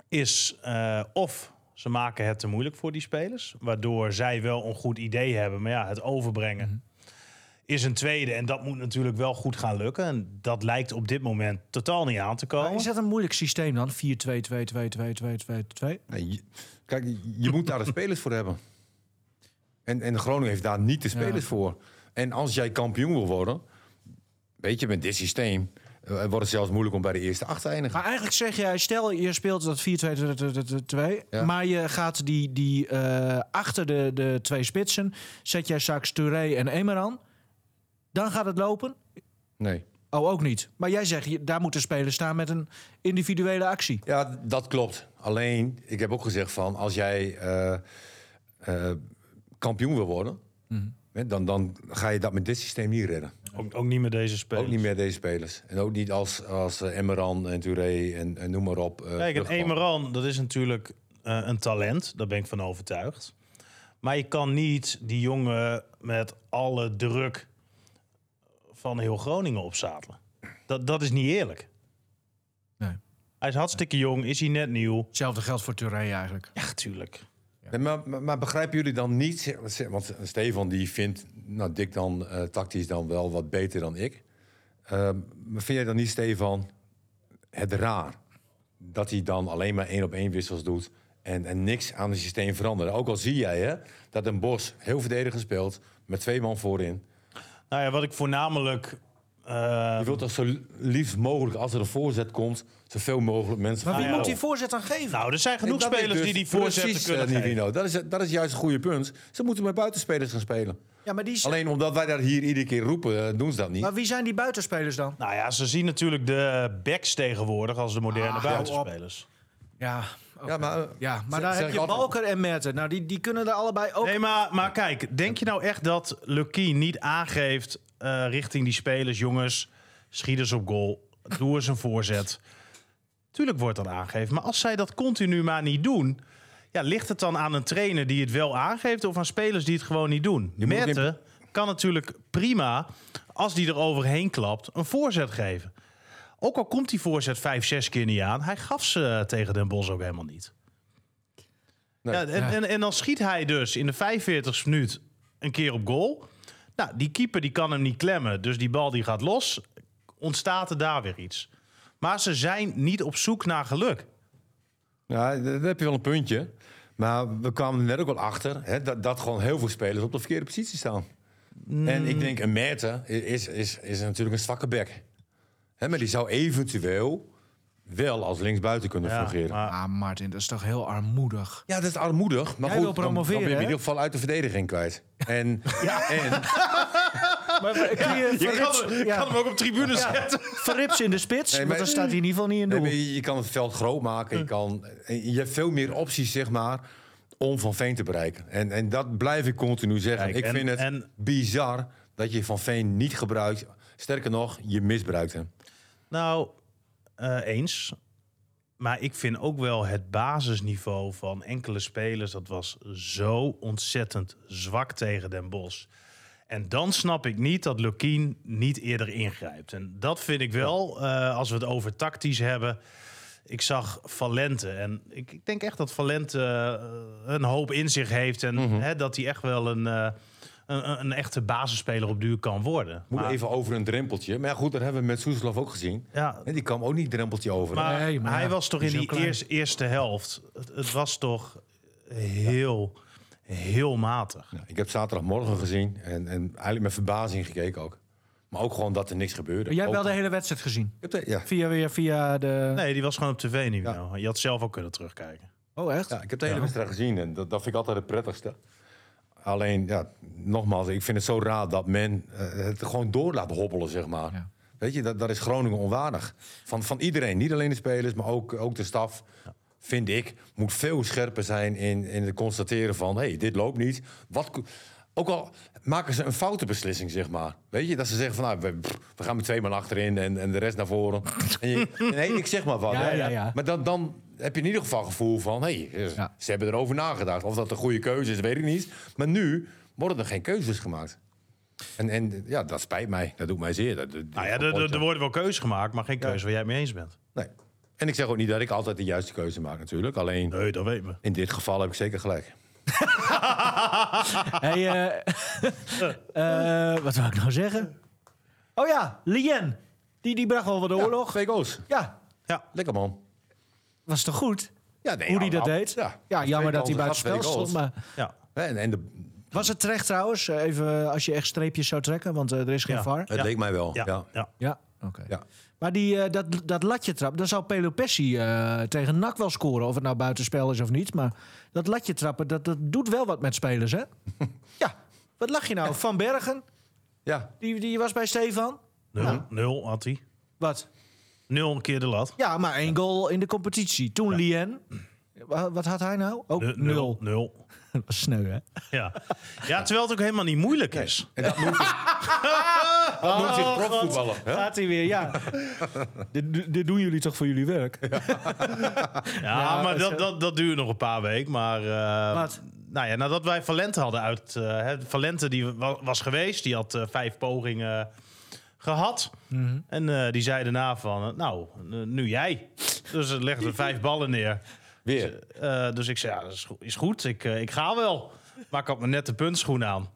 is eh, of ze maken het te moeilijk voor die spelers, waardoor zij wel een goed idee hebben, maar ja, het overbrengen Mhm. is een tweede en dat moet natuurlijk wel goed gaan lukken. En dat lijkt op dit moment totaal niet aan te Maar komen. is dat een moeilijk systeem dan? 4-2-2-2-2-2-2-2-2? Nee, je- kijk, je moet daar de spelers voor hebben. En, en Groningen heeft daar niet de spelers voor. En als jij kampioen wil worden, weet je, met dit systeem eh, wordt het zelfs moeilijk om bij de eerste acht te eindigen. Maar eigenlijk zeg jij, stel je speelt dat 4-2-2-2, Ja. maar je gaat die, die eh, achter de, de twee spitsen, zet jij straks Touré en Emeran, dan gaat het lopen? Nee. Oh, ook niet. Maar jij zegt, daar moeten spelers staan met een individuele actie. Ja, dat klopt. Alleen, ik heb ook gezegd van als jij eh, kampioen wil worden, Hè, Dan, dan ga je dat met dit systeem niet redden. Ook, ook niet met deze spelers. Ook niet meer deze spelers. En ook niet als, als eh, Emmeran en Touré en, en noem maar op. eh, Kijk, een. Emeran, dat is natuurlijk eh, een talent. Daar ben ik van overtuigd. Maar je kan niet die jongen met alle druk van heel Groningen opzadelen. Dat, dat is niet eerlijk. Nee. Hij is hartstikke jong, is hij net nieuw. Hetzelfde geldt voor Touré eigenlijk. Ja, tuurlijk. Nee, maar, maar, begrijpen jullie dan niet... Want Stefan die vindt nou, Dick dan eh, tactisch dan wel wat beter dan ik. Ehm, maar vind jij dan niet, Stefan, het raar... dat hij dan alleen maar één op één wissels doet... En, en niks aan het systeem veranderen? Ook al zie jij hè, dat een Bos heel verdedigend speelt... met twee man voorin. Nou ja, wat ik voornamelijk... eh, Je wilt toch zo liefst mogelijk, als er een voorzet komt... zoveel mogelijk mensen... Maar wie moet die voorzet dan geven? nou, er zijn genoeg Dat spelers dus die die voorzetten precies, kunnen eh, geven. Dat is, dat is juist een goede punt. Ze moeten met buitenspelers gaan spelen. ja, maar, die, Alleen omdat wij dat hier iedere keer roepen, eh, doen ze dat niet. maar wie zijn die buitenspelers dan? Nou ja, ze zien natuurlijk de backs tegenwoordig als de moderne Ah, buitenspelers. Ja, oké. Ja, maar, eh, ja, maar daar heb je altijd- Balker en Merten. Nou, die, die kunnen er allebei ook... Nee, maar, maar kijk, denk je nou echt dat Lucky niet aangeeft eh, richting die spelers, jongens, schiet eens op goal, doe eens een voorzet. Tuurlijk wordt dat aangegeven, maar als zij dat continu maar niet doen, ja, ligt het dan aan een trainer die het wel aangeeft of aan spelers die het gewoon niet doen? Merten kan natuurlijk prima, als die er overheen klapt, een voorzet geven. Ook al komt die voorzet vijf, zes keer niet aan, hij gaf ze tegen Den Bos ook helemaal niet. Nee. Ja, en, en, en dan schiet hij dus in de 45 minuut een keer op goal. Nou, die keeper die kan hem niet klemmen, dus die bal die gaat los. Ontstaat er daar weer iets. Maar ze zijn niet op zoek naar geluk. Ja, daar heb je wel een puntje. Maar we kwamen er net ook wel achter hè, dat, dat gewoon heel veel spelers op de verkeerde positie staan. En ik denk, een Merten is, is, is natuurlijk een zwakke bek. Hè, maar die zou eventueel wel als linksbuiten kunnen Ja, fungeren. maar- Ah, Martin, dat is toch heel armoedig? Ja, dat is armoedig. Maar Jij goed, wil dan- promoveren, dan ben je in ieder geval uit de verdediging kwijt. En, en Maar, kun je, Je kan, ja, kan hem ook op tribune zetten. Verrips in de spits, Nee, want maar- dan staat hij in ieder geval niet in Nee, doel. maar je, kan het veld groot maken. Je, kan, en je hebt veel meer opties, zeg maar, om Van Veen te bereiken. En, en dat blijf ik continu zeggen. Kijk, ik en- vind het en- bizar dat je Van Veen niet gebruikt. Sterker nog, je misbruikt hem. Nou, eh, eens. Maar ik vind ook wel het basisniveau van enkele spelers... dat was zo ontzettend zwak tegen Den Bosch. En dan snap ik niet dat Lukien niet eerder ingrijpt. En dat vind ik wel, eh, als we het over tactisch hebben... Ik zag Valente en ik, ik denk echt dat Valente eh, een hoop in zich heeft... en hè, dat hij echt wel een, een, een echte basisspeler op duur kan worden. Moet Maar- even over een drempeltje. Maar ja, goed, dat hebben we met Soeslav ook gezien. ja, En die kwam ook niet een drempeltje over. maar, Nee, maar hij ja, was toch in die klein. eerste, eerste helft. Het, het was toch heel, heel matig. Ja, ik heb zaterdagmorgen gezien en, en eigenlijk met verbazing gekeken ook. Maar ook gewoon dat er niks gebeurde. Jij hebt wel de hele wedstrijd gezien. Ik heb de- ja. Via, weer via de... Nee, die was gewoon op tv niet meer. Je had zelf ook kunnen terugkijken. Oh, echt? Ja, ik heb de hele wedstrijd gezien en dat, dat vind ik altijd het prettigste. Alleen, ja, nogmaals, ik vind het zo raar dat men eh, het gewoon door laat hobbelen, zeg maar. Ja. Weet je, dat, dat is Groningen onwaardig. Van, van iedereen, niet alleen de spelers, maar ook, ook de staf, vind ik, moet veel scherper zijn in, in het constateren van... hé, hey, dit loopt niet. Wat, ook al maken ze een foute beslissing, zeg maar. Weet je, dat ze zeggen van, nou, we, gaan met twee man achterin en, en de rest naar voren. En je, nee, ik zeg maar wat. Ja, hè. ja, ja. Maar dan, dan heb je in ieder geval gevoel van... hé, hey, Ja. ze hebben erover nagedacht. Of dat een goede keuze is, weet ik niet. Maar nu worden er geen keuzes gemaakt. En, en ja, dat spijt mij. Dat doet mij zeer. Dat, dat- Nou ja, er, worden wel keuzes gemaakt, maar geen keuze waar jij het mee eens bent. Nee. En ik zeg ook niet dat ik altijd de juiste keuze maak natuurlijk. Alleen Nee, dat weet me. in dit geval heb ik zeker gelijk. Hey, eh, eh, wat zou ik nou zeggen? Oh ja, Lien. Die, die bracht wel wat de oorlog. Twee goals. Ja, Ja, Lekker man. Was toch goed? Ja, nee, Hoe die dat nou, deed? Ja, Ja, jammer dat hij buiten spel stond. Maar ja. En, en de, was het terecht trouwens? Eh, Even als je echt streepjes zou trekken, want eh, er is geen Ja. VAR. het Ja. leek mij wel. Ja, Ja. ja. Ja, oké. Ja. Maar die, eh, dat, dat latje trap, dan zou Pelo Pessi eh, tegen NAC wel scoren. Of het nou buitenspel is of niet. Maar dat latje trappen, dat, dat doet wel wat met spelers, hè? ja, wat lach je nou? Van Bergen, Ja. die, die was bij Stefan. Nul, nul had hij. Wat? Nul een keer de lat. Ja, maar één goal in de competitie. Toen Lien. Wa- Wat had hij nou? Ook Nul. nul. Nul. Dat was sneu, hè? Ja. ja, terwijl het ook helemaal niet moeilijk is. En dat noemt zich, dat noemt profvoetballen. hè? Gaat hij weer, ja. dit, dit doen jullie toch voor jullie werk? Ja, maar dat dat, dat, dat duurt nog een paar weken. Maar eh, Wat? nou ja, nadat wij Valente hadden uit... eh, hè, Valente die wa- was geweest, die had eh, vijf pogingen gehad. Mhm. En eh, die zei daarna van, eh, nou, eh, nu jij. Dus het legde vijf ballen neer. Weer. Eh, dus ik zei, ja, dat is, go- is goed, ik, eh, ik ga wel. Maar ik had me net de puntschoen aan.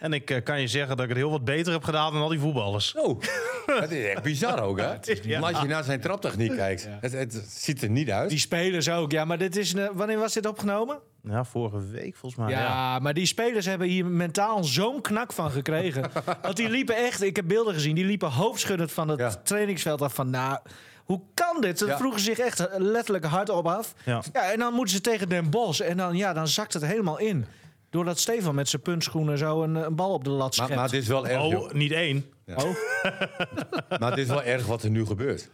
En ik eh, kan je zeggen dat ik het heel wat beter heb gedaan dan al die voetballers. Oh, dat is echt bizar ook, hè? Ja. Als je naar zijn traptechniek kijkt, het, het ziet er niet uit. Die spelers ook, ja. Maar dit is, een- wanneer was dit opgenomen? Ja, vorige week volgens mij. Ja, Ja. maar die spelers hebben hier mentaal zo'n knak van gekregen. Want die liepen echt, ik heb beelden gezien, die liepen hoofdschuddend van het Ja. trainingsveld af van, nou, hoe kan dit? Ze Ja. vroegen zich echt letterlijk hard op af. Ja. Ja, en dan moeten ze tegen Den Bosch en dan, ja, dan zakt het helemaal in. Doordat Stefan met zijn puntschoenen zo een, een bal op de lat Maar, schept. maar het is wel erg, joh. Oh, niet één. Oh. maar het is wel erg wat er nu gebeurt.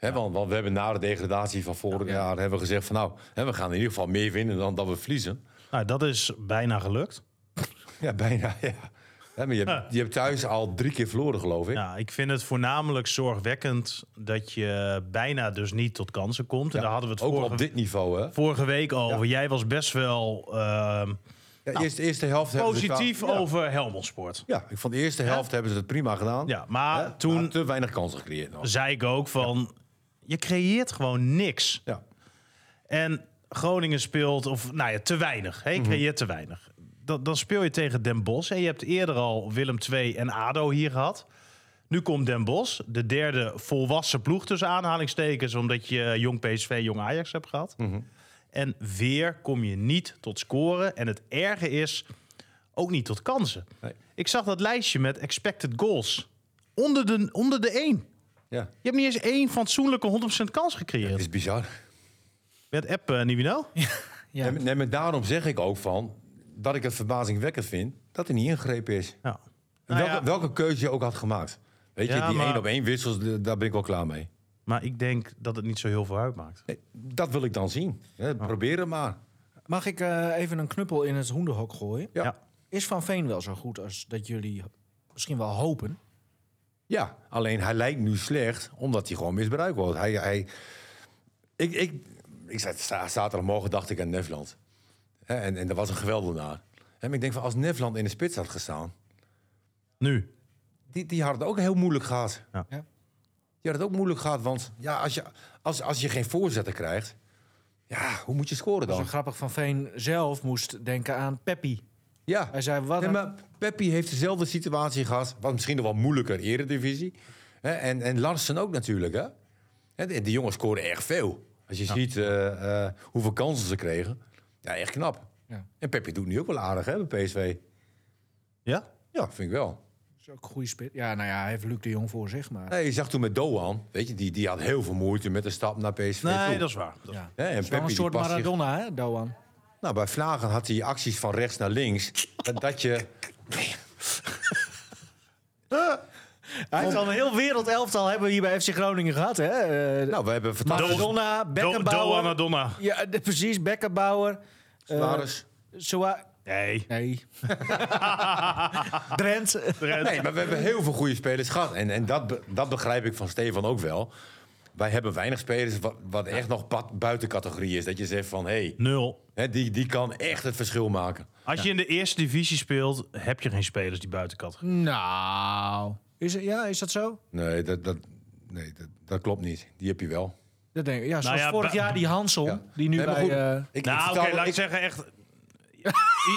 Want, want we hebben na de degradatie van vorig jaar hebben we gezegd van nou, we gaan in ieder geval meer winnen dan dat we verliezen. Nou, dat is bijna gelukt. Ja, bijna. Ja. Maar je, hebt, je hebt thuis al drie keer verloren, geloof ik. Ja, ik vind het voornamelijk zorgwekkend dat je bijna dus niet tot kansen komt. En Ja, daar hadden we het Ook vorige, op dit niveau, hè? vorige week over. Jij was best wel ehm, Ja, eerste, eerste helft het positief ja. over Helmond Sport. Ja, ik vond de eerste helft hebben ze het prima gedaan. Ja, maar toen maar te weinig kansen gecreëerd nog. zei ik ook van... Je creëert gewoon niks. Ja. En Groningen speelt, of nou ja, te weinig. Hè? Je creëert te weinig. Dan, dan speel je tegen Den Bosch. En je hebt eerder al Willem II en ADO hier gehad. Nu komt Den Bosch, de derde volwassen ploeg tussen aanhalingstekens... omdat je Jong PSV, Jong Ajax hebt gehad. En weer kom je niet tot scoren. En het erge is, ook niet tot kansen. Nee. Ik zag dat lijstje met expected goals. Onder de, onder de één. Ja, Je hebt niet eens één fatsoenlijke 100% kans gecreëerd. is bizar. Met app, uh, Nivino? Ja. En, en met daarom zeg ik ook van dat ik het verbazingwekkend vind dat er niet ingegrepen is. Ja. En Nou welke, ja, welke keuze je ook had gemaakt. Weet je, die maar- één op één wissels, de- daar ben ik wel klaar mee. maar ik denk dat het niet zo heel veel uitmaakt. Nee, dat wil ik dan zien. Hè, Probeer het maar. Mag ik eh, even een knuppel in het hoenderhok gooien? Ja. Ja. Is Van Veen wel zo goed als dat jullie misschien wel hopen? Ja, alleen hij lijkt nu slecht omdat hij gewoon misbruikt wordt. Hij, hij, ik, ik, ik zei, za- zaterdagmorgen dacht ik aan Nefland. Hè, en, en dat was een geweldenaar. Hè, maar ik denk van als Nefland in de spits had gestaan, Nu. die, die had het ook heel moeilijk gehad. Ja. Ja. Die had het ook moeilijk gehad, want ja, als, je, als, als je geen voorzetten krijgt, ja, hoe moet je scoren dan? grappig Van Veen zelf moest denken aan Peppi. Ja, Hij zei, wat Nee, een- maar Peppi heeft dezelfde situatie gehad. Wat misschien nog wel moeilijker, eredivisie. Hè, en, en Larsen ook natuurlijk. Hè? Hè, die, die jongens scoren erg veel. Als je ziet eh, eh, hoeveel kansen ze kregen. Ja, echt knap. Ja. En Peppi doet nu ook wel aardig hè, bij PSV. Ja? Ja, vind ik wel. is ook een goede spit. Ja, nou ja, hij heeft Luc de Jong voor zich, maar... Nee, je zag toen met Doan, weet je, die, die had heel veel moeite met de stap naar PSV. Nee, toe. dat is waar. Dat Ja. En is Peppi een soort zich- Maradona, hè, Doan? Nou, bij Vlagen had hij acties van rechts naar links. dat- dat je... Hij heeft al een heel wereldelftal hebben we hier bij FC Groningen gehad, hè? Eh, Nou, we hebben fantastisch... Maradona, Do- Beckenbauer. Ja, de- precies, Beckenbauer. eh, Suarez. Soa- Nee. Nee. Drent. Nee, maar we hebben heel veel goede spelers gehad. En, en dat, be- dat begrijp ik van Stefan ook wel. Wij hebben weinig spelers wat, wat echt nog pat- buiten categorie is. Dat je zegt van, hé, Nul. hey, die, die kan echt het verschil maken. Als je in de eerste divisie speelt, heb je geen spelers die buiten categorie. Nou. Is het, ja, is dat zo? Nee, dat, dat, nee dat, dat klopt niet. Die heb je wel. Dat denk ik. Ja, zoals ja, vorig jaar die Hansel, Ja. die nu Nee, maar bij... goed, eh, ik, ik Nou, oké, laat ik zeggen echt...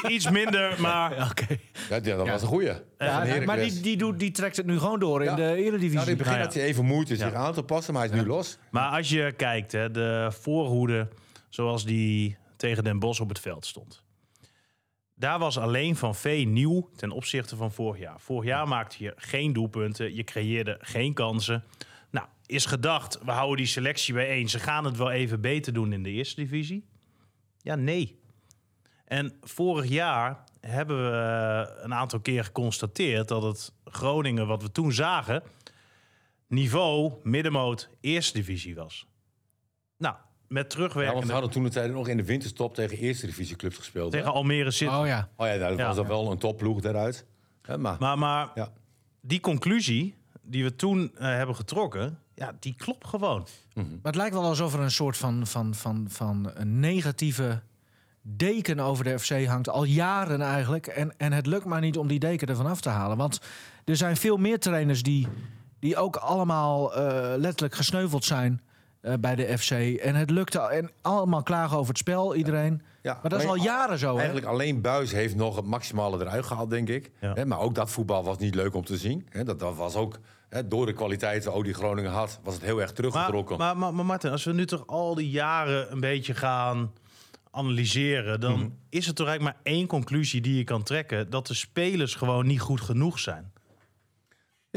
i- iets minder, maar... Oké. Ja, ja, dat was een goeie. Ja, Van maar die, Heracles. die, doet, die trekt het nu gewoon door in Ja. de Nou, Eredivisie. in het begin Nou ja. had hij even moeite zich aan te passen, maar hij is nu los. Maar als je kijkt, hè, de voorhoede zoals die tegen Den Bosch op het veld stond. Daar was alleen Van Vee nieuw ten opzichte van vorig jaar. Vorig jaar maakte je geen doelpunten, je creëerde geen kansen. Nou, is gedacht, we houden die selectie bijeen. Ze gaan het wel even beter doen in de eerste divisie. Ja, nee. En vorig jaar hebben we eh, een aantal keer geconstateerd dat het Groningen, wat we toen zagen, niveau middenmoot eerste divisie was. Met Ja, want terugwerkende... we hadden toen de tijd nog in de winterstop tegen eerste divisieclubs gespeeld. hè? tegen Almere City. Oh ja. Oh ja, dat Ja. was dan wel een topploeg daaruit. Hè, maar, Maar, maar ja. die conclusie die we toen eh, hebben getrokken... Ja, die klopt gewoon. Maar het lijkt wel alsof er een soort van, van, van, van een negatieve deken over de FC hangt. Al jaren eigenlijk. En, en het lukt maar niet om die deken ervan af te halen. Want er zijn veel meer trainers die, die ook allemaal eh, letterlijk gesneuveld zijn eh, bij de FC. En het lukte. En allemaal klagen over het spel, iedereen. Ja, Maar dat is al jaren zo. Hè? Eigenlijk alleen Buis heeft nog het maximale eruit gehaald, denk ik. Ja. Hè, maar ook dat voetbal was niet leuk om te zien. Hè, dat, dat was ook hè, door de kwaliteiten ook die Groningen had, was het heel erg teruggetrokken. maar, maar, maar Martin, als we nu toch al die jaren een beetje gaan analyseren... dan Mhm. is er toch eigenlijk maar één conclusie die je kan trekken... dat de spelers gewoon niet goed genoeg zijn.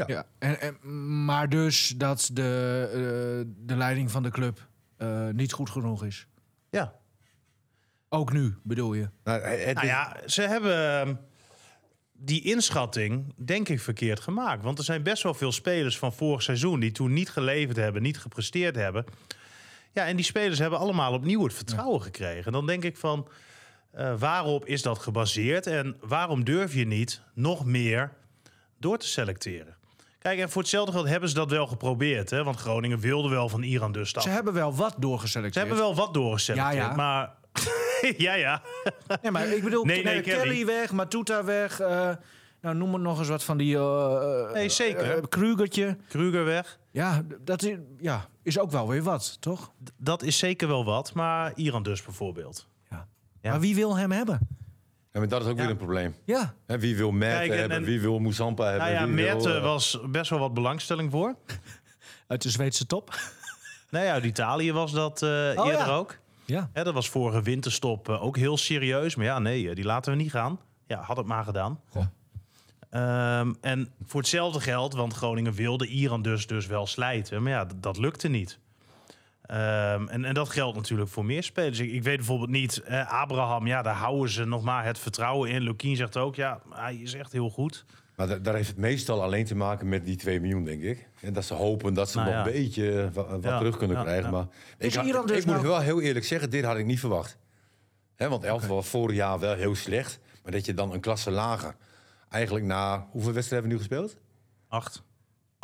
Ja. En, en, maar dus dat de, eh, de leiding van de club eh, niet goed genoeg is. Ja. Ook nu, bedoel je? Nou, het Nou ja, ze hebben ehm, die inschatting denk ik verkeerd gemaakt. Want er zijn best wel veel spelers van vorig seizoen... die toen niet geleverd hebben, niet gepresteerd hebben. Ja, en die spelers hebben allemaal opnieuw het vertrouwen gekregen. Dan denk ik van, eh, waarop is dat gebaseerd? En waarom durf je niet nog meer door te selecteren? Kijk, en voor hetzelfde geld hebben ze dat wel geprobeerd. Hè? Want Groningen wilde wel van Iran dus stap. Ze hebben wel wat doorgeselecteerd. Ze hebben wel wat doorgeselecteerd, Ja, ja. maar... ja, ja. Nee, maar ik bedoel, Nee, nee, eh, Kelly. Weg, Matuta weg. eh, nou, noem er nog eens wat van die... eh, Nee, zeker. Krugertje. Kruger weg. Ja, dat is, ja, is ook wel weer wat, toch? D- Dat is zeker wel wat, maar Iran dus bijvoorbeeld. Ja. Ja. Maar wie wil hem hebben? Ja, maar dat is ook Ja. weer een probleem. Ja. Hè, wie wil Mert Kijk, en- hebben, en- wie wil Moussampa hebben. Nou ja, wie wil, Mert eh, was best wel wat belangstelling voor. Uit de Zweedse top. Nou ja, uit Italië was dat eh, Oh, eerder ja. ook. Ja. Hè, dat was vorige winterstop eh, ook heel serieus. Maar ja, nee, eh, die laten we niet gaan. Ja, had het maar gedaan. Ehm, en voor hetzelfde geld, want Groningen wilde Iran dus, dus wel slijten. Maar ja, d- dat lukte niet. Ehm, en, en dat geldt natuurlijk voor meer spelers. Ik, ik weet bijvoorbeeld niet, eh, Abraham, ja, daar houden ze nog maar het vertrouwen in. Lukien zegt ook, ja, hij is echt heel goed. Maar da- daar heeft het meestal alleen te maken met die 2 miljoen, denk ik. En dat ze hopen dat ze Nou nog ja. een beetje wa- wat Ja, terug kunnen ja, krijgen. ja. Maar ik, had- Iran dus ik moet nou- wel heel eerlijk zeggen, dit had ik niet verwacht. Hè, want Elftal was vorig jaar wel heel slecht. Maar dat je dan een klasse lager... Eigenlijk na... Hoeveel wedstrijden hebben we nu gespeeld? Acht,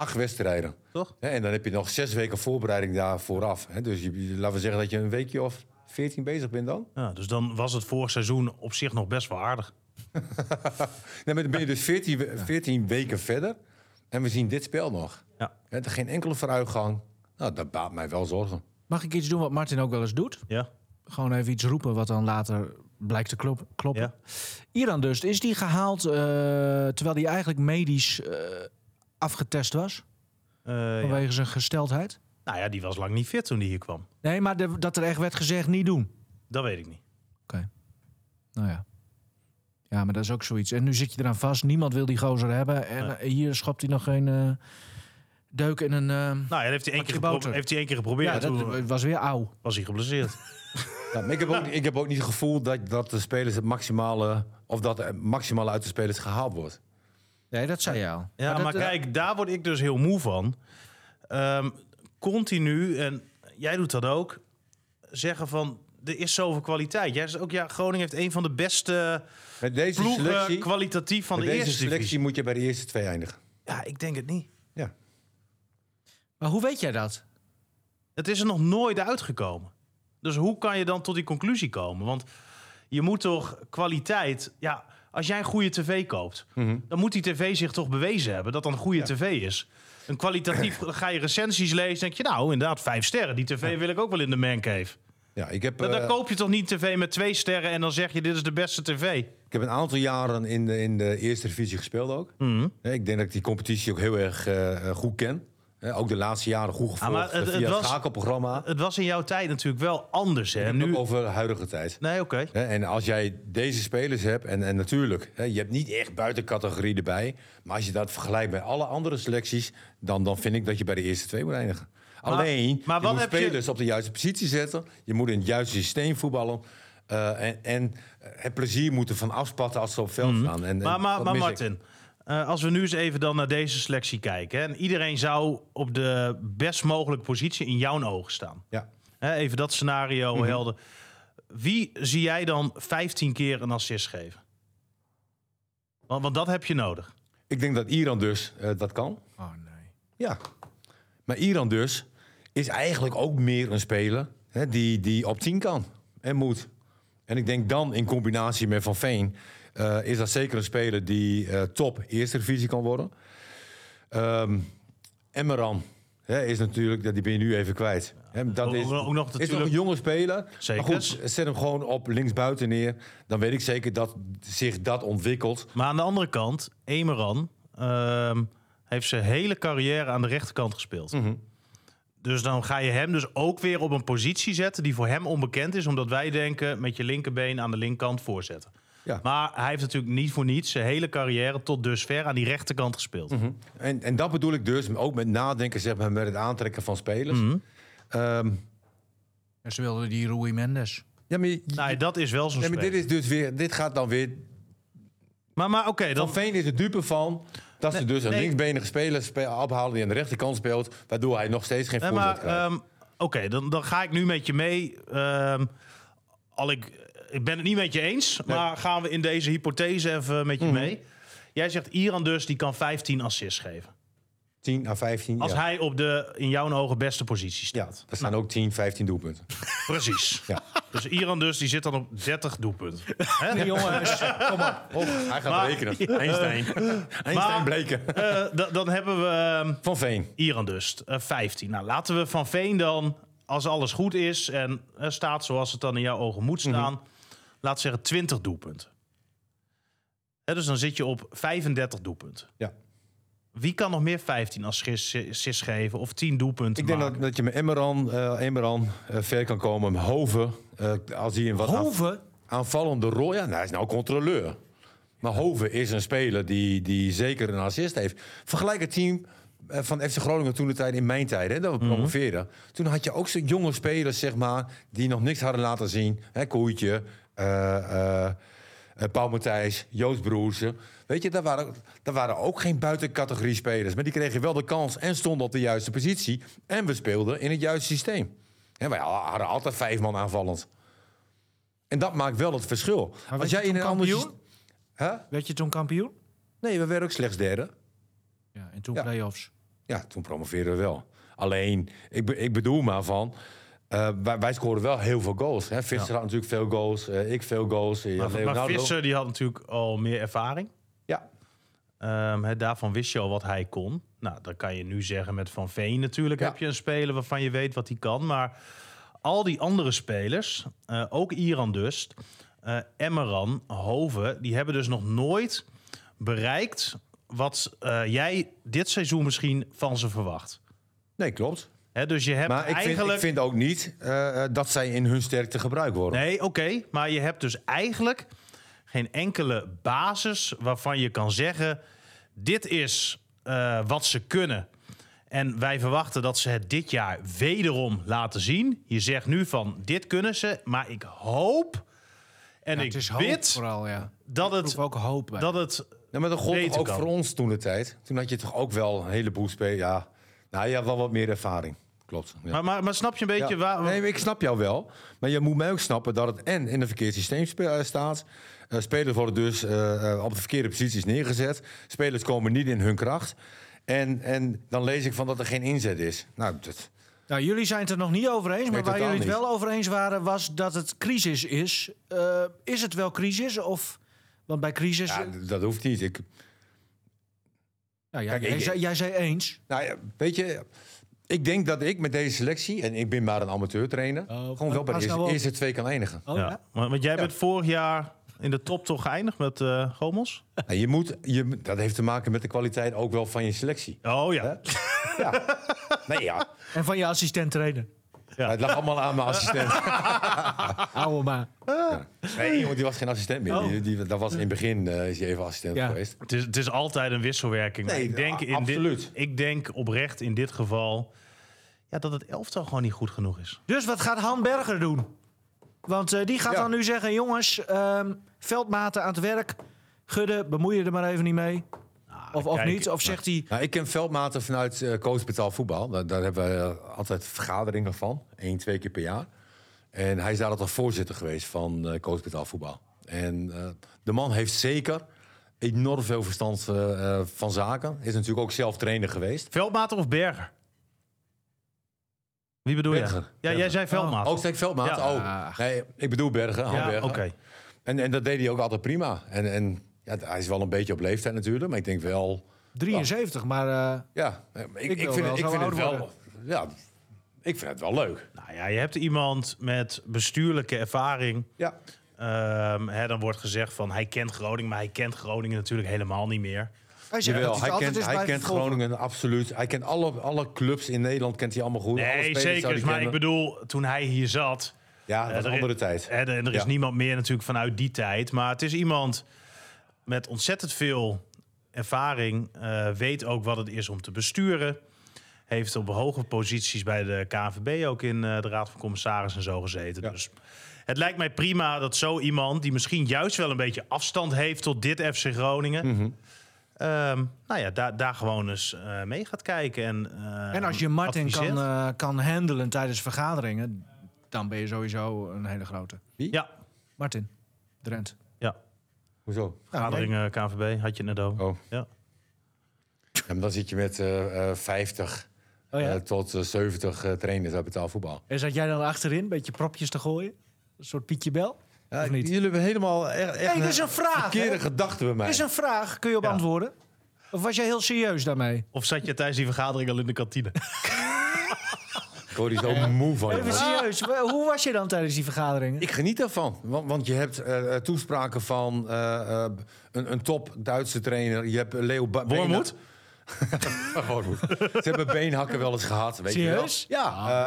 Acht wedstrijden. toch? Hè, en dan heb je nog zes weken voorbereiding daar vooraf. Hè, dus je, laten we zeggen dat je een weekje of veertien bezig bent dan. Ja, dus dan was het vorig seizoen op zich nog best wel aardig. Nee, maar dan ben je dus 14, we- 14 weken verder. En we zien dit spel nog. Ja. Hè, er geen enkele vooruitgang. Nou, dat baat mij wel zorgen. Mag ik iets doen wat Martin ook wel eens doet? Ja, Gewoon even iets roepen wat dan later blijkt te klop- kloppen. ja. Iran dus, is die gehaald eh, terwijl hij eigenlijk medisch eh, afgetest was? Eh, ja. Vanwege zijn gesteldheid? Nou ja, die was lang niet fit toen die hier kwam. Nee, maar de- dat er echt werd gezegd niet doen. Dat weet ik niet. Oké. Nou ja. Ja, maar dat is ook zoiets. En nu zit je eraan vast. Niemand wil die gozer hebben. En Nee. eh, hier schopt hij nog geen eh, deuk in een... eh, Nou ja, heeft hij één keer, boter. heeft hij één keer geprobeerd. ja, toen dat was weer auw. was hij geblesseerd. Ik, heb ook, ik heb ook niet het gevoel dat, dat de spelers het maximale... of dat het maximale uit de spelers gehaald wordt. Nee, dat zei je al. Ja, maar, dat, eh, kijk, daar word ik dus heel moe van. Ehm, continu, en jij doet dat ook, zeggen van... er is zoveel kwaliteit. Jij zegt ook, ja, Groningen heeft een van de beste Met deze ploegen selectie, kwalitatief van met de deze eerste selectie divisie. moet je bij de eerste twee eindigen. Ja, ik denk het niet. Ja. Maar hoe weet jij dat? Het is er nog nooit uitgekomen. Dus hoe kan je dan tot die conclusie komen? Want je moet toch kwaliteit... Ja, als jij een goede tv koopt, Mhm. dan moet die tv zich toch bewezen hebben dat dat een goede tv is. Een kwalitatief, dan ga je recensies lezen, denk je nou inderdaad vijf sterren. Die tv wil ik ook wel in de mancave. Ja, ik heb, Dan, dan eh, koop je toch niet een tv met twee sterren en dan zeg je dit is de beste tv. ik heb een aantal jaren in de, in de eerste divisie gespeeld ook. Mhm. Ik denk dat ik die competitie ook heel erg eh, goed ken. Ook de laatste jaren goed gevolgd maar het- het via het, was- schakelprogramma. Het was in jouw tijd natuurlijk wel anders. Hè? Nu... over de huidige tijd. Nee, oké. En als jij deze spelers hebt, en, en natuurlijk, je hebt niet echt buitencategorie erbij. Maar als je dat vergelijkt met alle andere selecties, dan, dan vind ik dat je bij de eerste twee moet eindigen. Alleen, maar je moet je- spelers op de juiste positie zetten. Je moet in het juiste systeem voetballen. eh, en, en het plezier moeten van afspatten als ze op veld staan. En, en Mhm. Maar, maar, maar ik. Eh, als we nu eens even dan naar deze selectie kijken. Hè, en iedereen zou op de best mogelijke positie in jouw ogen staan. Ja. Hè, even dat scenario Mhm. helder. Wie zie jij dan 15 keer een assist geven? Want, want dat heb je nodig. Ik denk dat Iran dus eh, dat kan. Oh nee. Ja. Maar Iran dus is eigenlijk ook meer een speler hè, die, die op 10 kan en moet. En ik denk dan in combinatie met Van Veen... eh, is dat zeker een speler die eh, top eerste divisie kan worden. Emmeran hè, is natuurlijk... Die ben je nu even kwijt. Hè, dat is, ook nog is nog natuurlijk- een jonge speler. Zeker. Maar goed, zet hem gewoon op linksbuiten neer. Dan weet ik zeker dat zich dat ontwikkelt. Maar aan de andere kant, Emeran ehm, heeft zijn hele carrière aan de rechterkant gespeeld. Mhm. Dus dan ga je hem dus ook weer op een positie zetten die voor hem onbekend is, omdat wij denken met je linkerbeen aan de linkerkant voorzetten. Ja. Maar hij heeft natuurlijk niet voor niets zijn hele carrière tot dusver aan die rechterkant gespeeld. Mhm. En, en dat bedoel ik dus, ook met nadenken, zeg maar, met het aantrekken van spelers. Mhm. Ehm, En ze wilden die Rui Mendes. ja, maar, je- Nou, dat is wel zo'n nee, maar dit is dus weer, dit gaat dan weer. Maar, maar oké, dan... Van Veen is het dupe van dat ze dus een nee. linksbenige speler spe- ophalen die aan de rechterkant speelt, waardoor hij nog steeds geen Nee, voorzet maar krijgt. ehm, oké, dan, dan ga ik nu met je mee. Ehm, al ik, ik ben het niet met je eens, maar gaan we in deze hypothese even met je Mhm. mee. Jij zegt Iran dus, die kan 15 assists geven. 10 à 15. Als ja. hij op de, in jouw ogen, beste positie ja, staat. er staan ook 10, 15 doelpunten. Precies. Ja. Dus Iran dus, die zit dan op 30 doelpunten. Hè? Jongens, kom op. Hij gaat Maar- rekenen. Einstein. Einstein Maar- bleken. Eh, da- dan hebben we ehm, Van Veen. Iran dus, eh, 15. Nou, laten we Van Veen dan, als alles goed is en eh, staat zoals het dan in jouw ogen moet staan, laat zeggen 20 doelpunten. Hè, dus dan zit je op 35 doelpunten. Ja. Wie kan nog meer 15 assists geven of 10 doelpunten Ik denk maken? dat, dat je met Emmeran, eh Emmeran eh, ver kan komen. Met Hoven, eh, als hij een wat Hoven? aanvallende rol. Ja, nou, hij is nou controleur. Maar Hoven is een speler die, die zeker een assist heeft. Vergelijk het team van FC Groningen toen de tijd in mijn tijd, hè, dat we promoveerden. Toen had je ook zo'n jonge spelers, zeg maar, die nog niks hadden laten zien. Hè, Koeitje, Paul Matthijs, Joost Broersen. Weet je, daar waren, daar waren ook geen buitencategorie spelers. Maar die kregen wel de kans en stonden op de juiste positie. En we speelden in het juiste systeem. En wij hadden altijd vijf man aanvallend. En dat maakt wel het verschil. werd Als jij in een ander kampioen? Hè? Werd je toen kampioen? Nee, we werden ook slechts derde. Ja, en toen Ja. play-offs. Ja, toen promoveerden we wel. Alleen, ik, be- ik bedoel maar van... eh, wij, wij scoren wel heel veel goals. Hè? Visser had natuurlijk veel goals. eh, ik veel goals. eh, maar, maar. Visser die had natuurlijk al meer ervaring. Ja. Ehm, daarvan wist je al wat hij kon. Nou, dan kan je nu zeggen met Van Veen natuurlijk Ja. heb je een speler waarvan je weet wat hij kan. Maar al die andere spelers, ook Iran dus, Emmeran, Hoven, die hebben dus nog nooit bereikt wat jij dit seizoen misschien van ze verwacht. Nee, klopt. Hè, dus je hebt Maar ik vind, eigenlijk... ik vind ook niet eh, eh, dat zij in hun sterkte gebruikt worden. Nee, oké. maar je hebt dus eigenlijk geen enkele basis waarvan je kan zeggen: dit is eh, wat ze kunnen. En wij verwachten dat ze het dit jaar wederom laten zien. Je zegt nu van dit kunnen ze, maar ik hoop en Ja, ik het is hoop bid vooral, ja. dat Ik het, ook hoop bij. dat het Ja, maar dat gold ook kan. voor ons toen de tijd. Toen had je toch ook wel een heleboel spelers. Ja, nou ja, wel wat meer ervaring. Klopt. Ja. Maar, maar, maar snap je een beetje Ja. waar... Nee, ik snap jou wel. Maar je moet mij ook snappen dat het en in een verkeerd systeem spe- eh, staat. Eh, spelers worden dus eh, eh, op de verkeerde posities neergezet. Spelers komen niet in hun kracht. En, en dan lees ik van dat er geen inzet is. Nou, dat, Nou, jullie zijn het er nog niet over eens, maar waar jullie het niet. wel over eens waren, was dat het crisis is. Eh, is het wel crisis? Of, want bij crisis. ja, dat hoeft niet. Ik, nou, ja, kijk, jij, ik- zei, jij zei eens. nou ja, weet je, ik denk dat ik met deze selectie, en ik ben maar een amateur trainer, Oh, gewoon wel bij de eerste, twee kan eindigen. Oh, ja. ja? Want want jij Ja. bent vorig jaar in de top toch geëindigd met eh Gomels? Nou, je moet, je, dat heeft te maken met de kwaliteit ook wel van je selectie. Oh ja. Ja. Nee, ja. En van je assistent trainer. Ja. Het lag allemaal aan mijn assistent. Oude maar. Nee, jongen, die was geen assistent meer. Oh. Die, die, dat was in het begin eh, is hij even assistent Ja. geweest. Het is, het is altijd een wisselwerking. Nee, ik denk in absoluut. Dit, ik denk oprecht in dit geval ja, dat het elftal gewoon niet goed genoeg is. Dus wat gaat Han Berger doen? Want eh, die gaat Ja. dan nu zeggen: jongens, ehm, veldmaten aan het werk. Gudde, bemoei je er maar even niet mee. Nou, Of, of kijk, niet? Of zegt hij... Nou, ik ken Veldmaten vanuit eh betaald voetbal. Daar, daar hebben we eh, altijd vergaderingen van. Eén, twee keer per jaar. En hij is daar altijd voorzitter geweest van eh betaald voetbal. En eh, de man heeft zeker enorm veel verstand van zaken. Is natuurlijk ook zelf trainer geweest. Veldmater of Berger? Wie bedoel je? Ja, Berger. jij zei Veldmater. Ook steek Veldmaat? Ja. Oh, nee, ik bedoel Bergen. Han ja, Bergen. oké. En, en dat deed hij ook altijd prima. En, en ja, hij is wel een beetje op leeftijd natuurlijk. Maar ik denk wel... 73, maar eh, Ja, ik, ik, vind, wel ik vind het wel... worden. Ja, ik vind het wel leuk. Nou ja, je hebt iemand met bestuurlijke ervaring. Ja. Ehm, hè, dan wordt gezegd van hij kent Groningen, maar hij kent Groningen natuurlijk helemaal niet meer. Hij zegt Jawel, hij kent, hij. Groningen absoluut. Hij kent alle, alle clubs in Nederland kent hij allemaal goed. Alle Nee, zeker. Maar ik bedoel, toen hij hier zat. Ja, dat was er een is- andere tijd. Hè, er, er is Ja. niemand meer natuurlijk vanuit die tijd. Maar het is iemand met ontzettend veel ervaring. eh, weet ook wat het is om te besturen. Heeft op hoge posities bij de KNVB ook in eh, de Raad van Commissarissen en zo gezeten. Ja. Dus het lijkt mij prima dat zo iemand, die misschien juist wel een beetje afstand heeft tot dit FC Groningen. Mhm. Ehm, nou ja, daar, daar gewoon eens eh, mee gaat kijken. En, eh, En als je Martin kan, eh, kan handelen tijdens vergaderingen, dan ben je sowieso een hele grote. Ja, Martin, Drent. ja. Hoezo? Vergadering eh, KNVB, had je net over. Oh. Ja. Dan zit je met eh, eh, 50 Oh ja. eh, tot eh, 70 eh, trainers uit betaalvoetbal. En zat jij dan achterin, een beetje propjes te gooien? Een soort Pietje Bel? Of niet? Jullie hebben helemaal echt, echt Nee, dat is een vraag. verkeerde gedachten bij mij. Dat is een vraag, kun je op Ja. antwoorden? Of was jij heel serieus daarmee? Of zat je tijdens die vergadering al in de kantine? Ik word hier zo moe van. Even serieus, hoe was je dan tijdens die vergaderingen? Ik geniet daarvan. Want, want je hebt eh, eh, toespraken van eh, eh, een, een top Duitse trainer. Je hebt Leo Wormoed? Ze hebben beenhakken wel eens gehad. Weet Serieus? Je wel? Ja.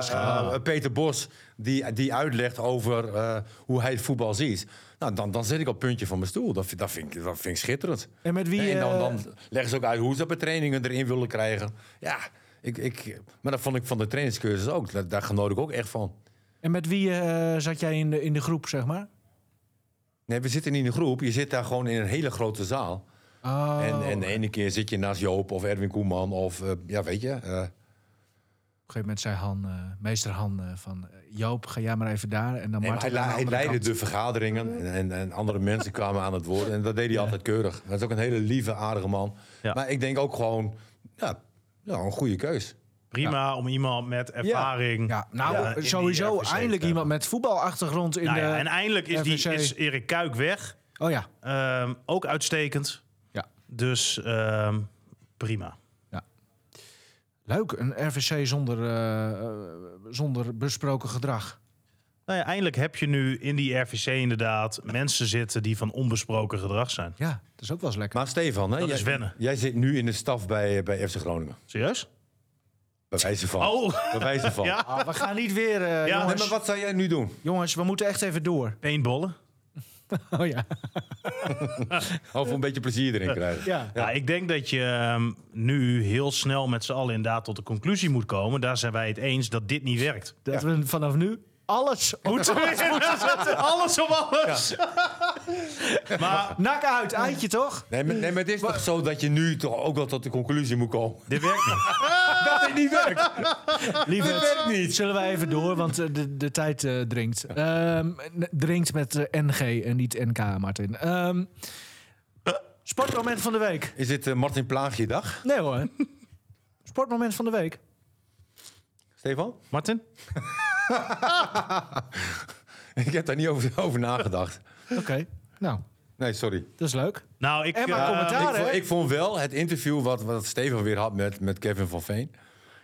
eh, eh, Peter Bos, die, die uitlegt over eh, hoe hij het voetbal ziet. Nou, dan, dan zit ik op het puntje van mijn stoel. Dat, vind- dat, vind, ik, dat vind ik schitterend. En met wie... en dan, dan leggen ze ook uit hoe ze dat bij trainingen erin willen krijgen. Ja, ik, ik, maar dat vond ik van de trainingscursus ook. Daar, daar genoot ik ook echt van. En met wie zat jij in de, in de groep, zeg maar? Nee, we zitten niet in een groep. Je zit daar gewoon in een hele grote zaal. Oh. En, en de ene keer zit je naast Joop of Erwin Koeman of eh, ja, weet je. eh, Op een gegeven moment zei Han, eh, meester Han, eh, van... Joop, ga jij maar even daar. En dan nee, maar hij, aan de hij leidde kant. de vergaderingen en, en, en andere mensen kwamen aan het woord. En dat deed hij altijd keurig. Dat is ook een hele lieve, aardige man. Ja. Maar ik denk ook gewoon, ja, ja een goede keus. Prima om iemand met ervaring. Ja, nou, Ja, sowieso eindelijk iemand met voetbalachtergrond in Nou ja, de... en eindelijk is, die, is Erik Kuik weg. Oh ja. Ehm, ook uitstekend. Ja. Dus ehm, prima. Leuk, een RVC zonder, eh, eh, zonder besproken gedrag. Nou ja, eindelijk heb je nu in die RVC inderdaad mensen zitten die van onbesproken gedrag zijn. Ja, dat is ook wel eens lekker. Maar Stefan, hè, Dat jij, is wennen. jij zit nu in de staf bij, bij FC Groningen. Serieus? Bij wijze van. Oh, Bij wijze van. ja. Ah, we gaan niet weer... eh, Ja, Nee, jongens, maar wat zou jij nu doen? jongens, we moeten echt even door. Paintballen. Oh ja. Of een beetje plezier erin krijgen. ja. Ja. ik denk dat je ehm, nu heel snel met z'n allen inderdaad tot de conclusie moet komen. Daar zijn wij het eens dat dit niet werkt. Dat we vanaf nu alles moeten alles op alles. maar Nak uit, eitje toch? Nee, maar, nee, maar het is toch zo dat je nu toch ook wel tot de conclusie moet komen. dit werkt niet. Dat het niet werkt. Lieve, Dit werkt niet. Zullen wij even door, want eh, de, de tijd eh, dringt. Ehm, dringt met eh, NG en niet NK, Martin. Ehm, sportmoment van de week. Is dit Martin Plaagje dag, Nee hoor. Sportmoment van de week. Stefan? Martin? Ik heb daar niet over, over nagedacht. Oké, nou, Nee, sorry. dat is leuk. Nou, ik, En maar eh, commentaar, ik, hè? vond, ik vond wel het interview wat, wat Stefan weer had met, met Kevin van Veen.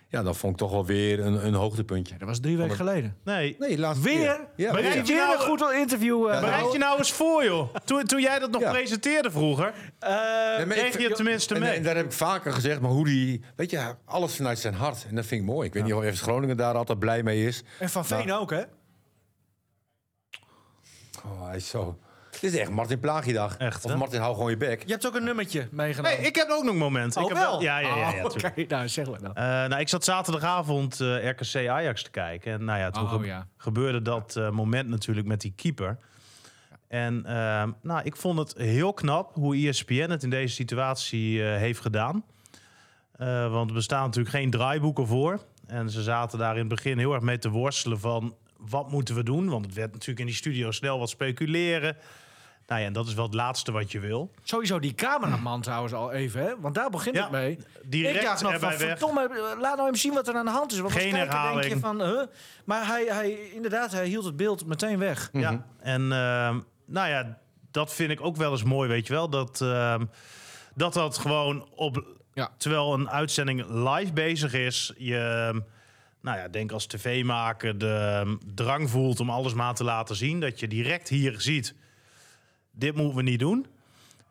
Ja, dat vond ik toch wel weer een, een hoogtepuntje. Dat was drie weken geleden. Nee. Nee, laatste Weer? keer. Ja, Maar weer. Weer nou, een goed interview. eh, Bereid je nou eens voor, joh. Toen, toen jij dat nog Ja. presenteerde vroeger. eh, Nee, maar kreeg ik- je het tenminste en, mee. En daar heb ik vaker gezegd, maar hoe die... Weet je, alles vanuit zijn hart. En dat vind ik mooi. Ik weet niet of Groningen daar altijd blij mee is. en Van Veen ook, hè? Oh, hij is zo... Dit is echt Martin Plaagje-dag. Echt, Of hè? Martin, hou gewoon je bek. Je hebt ook een nummertje meegenomen. Nee, ik heb ook nog een moment. Oh, ik heb wel? Ja, ja, ja. ja, Oh. Oké, nou zeg maar dan. Eh, nou, ik zat zaterdagavond eh, RKC Ajax te kijken. En nou ja, toen Oh, ge- ja. gebeurde dat eh, moment natuurlijk met die keeper. En ehm, nou, ik vond het heel knap hoe ESPN het in deze situatie eh, heeft gedaan. Eh, want er bestaan natuurlijk geen draaiboeken voor. En ze zaten daar in het begin heel erg mee te worstelen van... wat moeten we doen? Want het werd natuurlijk in die studio snel wat speculeren. Nou ja, en dat is wel het laatste wat je wil. Sowieso die cameraman trouwens al even, hè? Want daar begint Ja, het mee. direct ik dacht nog van, verdomme, laat nou even zien wat er aan de hand is. Want als Geen kijker denk je van, huh? Maar hij, hij, inderdaad, hij hield het beeld meteen weg. Ja, en ehm, nou ja, dat vind ik ook wel eens mooi, weet je wel. Dat ehm, dat, dat gewoon op... Ja. Terwijl een uitzending live bezig is, je... Nou ja, denk als tv-maker de ehm, drang voelt om alles maar te laten zien. Dat je direct hier ziet, dit moeten we niet doen.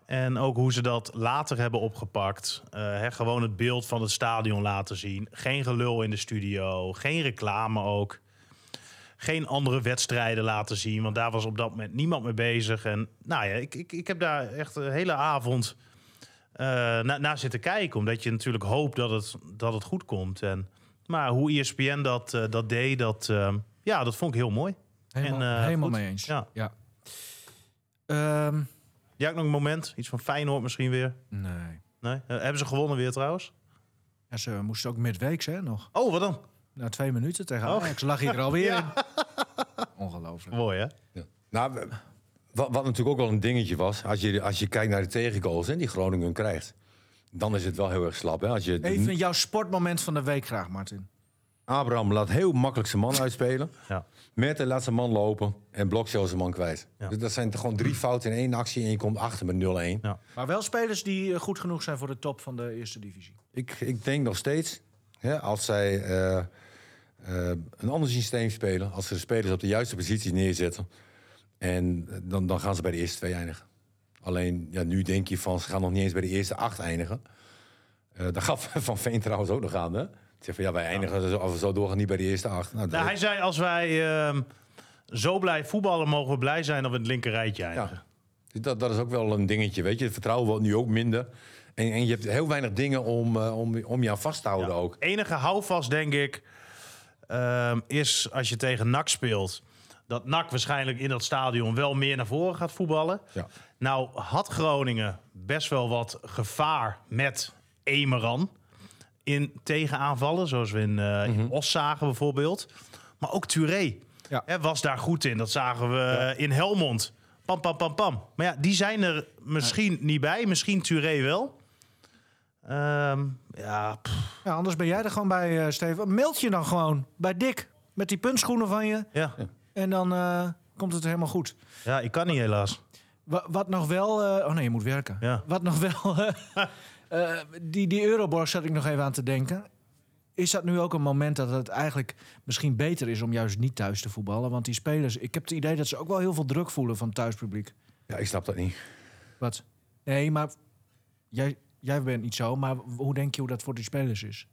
En ook hoe ze dat later hebben opgepakt. Eh, gewoon het beeld van het stadion laten zien. Geen gelul in de studio. Geen reclame ook. Geen andere wedstrijden laten zien. Want daar was op dat moment niemand mee bezig. En nou ja, ik, ik, ik heb daar echt een hele avond eh naar naar zitten kijken. Omdat je natuurlijk hoopt dat het, dat het goed komt. En, maar hoe ESPN dat, eh, dat deed, dat, eh, ja, dat vond ik heel mooi. Helemaal, En, eh, helemaal mee eens. Ja. ja. Ehm, Jij ook nog een moment? Iets van Feyenoord misschien weer? nee. Nee? Eh, hebben ze gewonnen weer trouwens? Ja, ze moesten ook midweeks, hè, nog. Oh, wat dan? Na twee minuten tegen Oh. Ajax lag hij er alweer Ja. in. Ongelooflijk. Mooi hè? Ja. Nou, wat, wat natuurlijk ook wel een dingetje was, als je, als je kijkt naar de tegengoals en die Groningen krijgt, dan is het wel heel erg slap. Hè? Als je Even jouw sportmoment van de week graag, Martin. Abraham laat heel makkelijk zijn man uitspelen. Ja. Merten laat zijn man lopen en Blokshell zijn man kwijt. Ja. Dus dat zijn toch gewoon drie fouten in één actie en je komt achter met 0-1. Ja. Maar wel spelers die eh, goed genoeg zijn voor de top van de eerste divisie. Ik, ik denk nog steeds, hè, als zij eh, eh, een ander systeem spelen, als ze de spelers op de juiste posities neerzetten, en dan, dan gaan ze bij de eerste twee eindigen. Alleen, ja, nu denk je van, ze gaan nog niet eens bij de eerste acht eindigen. Eh dat gaf Van Veen trouwens ook nog aan, hè? Zeg van, ja, wij eindigen zo, als we zo doorgaan niet bij de eerste acht. Nou, Nou, hij zei als wij ehm, zo blij voetballen, mogen we blij zijn dat we het linker rijtje eindigen. Ja. Dus dat, dat is ook wel een dingetje, weet je. Het vertrouwen wordt nu ook minder. En, en je hebt heel weinig dingen om, eh, om, om je aan vast te houden ook. Enige houvast, denk ik, ehm, is als je tegen NAC speelt. Dat NAC waarschijnlijk in dat stadion wel meer naar voren gaat voetballen. Ja. Nou had Groningen best wel wat gevaar met Emeran in tegenaanvallen. Zoals we in, eh in Os zagen bijvoorbeeld. Maar ook Touré Ja. hè, was daar goed in. Dat zagen we in Helmond. Pam, pam, pam, pam. Maar ja, die zijn er misschien niet bij. Misschien Touré wel. Ehm, ja, anders ben jij er gewoon bij, eh, Steven. Meld je dan gewoon bij Dick met die puntschoenen van je. ja. En dan eh, komt het helemaal goed. ja, ik kan niet helaas. Wa- wat nog wel... eh, oh nee, je moet werken. Ja. Wat nog wel... eh, eh, die, die Euroborg zat ik nog even aan te denken. Is dat nu ook een moment dat het eigenlijk misschien beter is om juist niet thuis te voetballen? Want die spelers, ik heb het idee dat ze ook wel heel veel druk voelen van het thuispubliek. Ja, ik snap dat niet. Wat? Nee, maar jij, jij bent niet zo. Maar hoe denk je hoe dat voor die spelers is?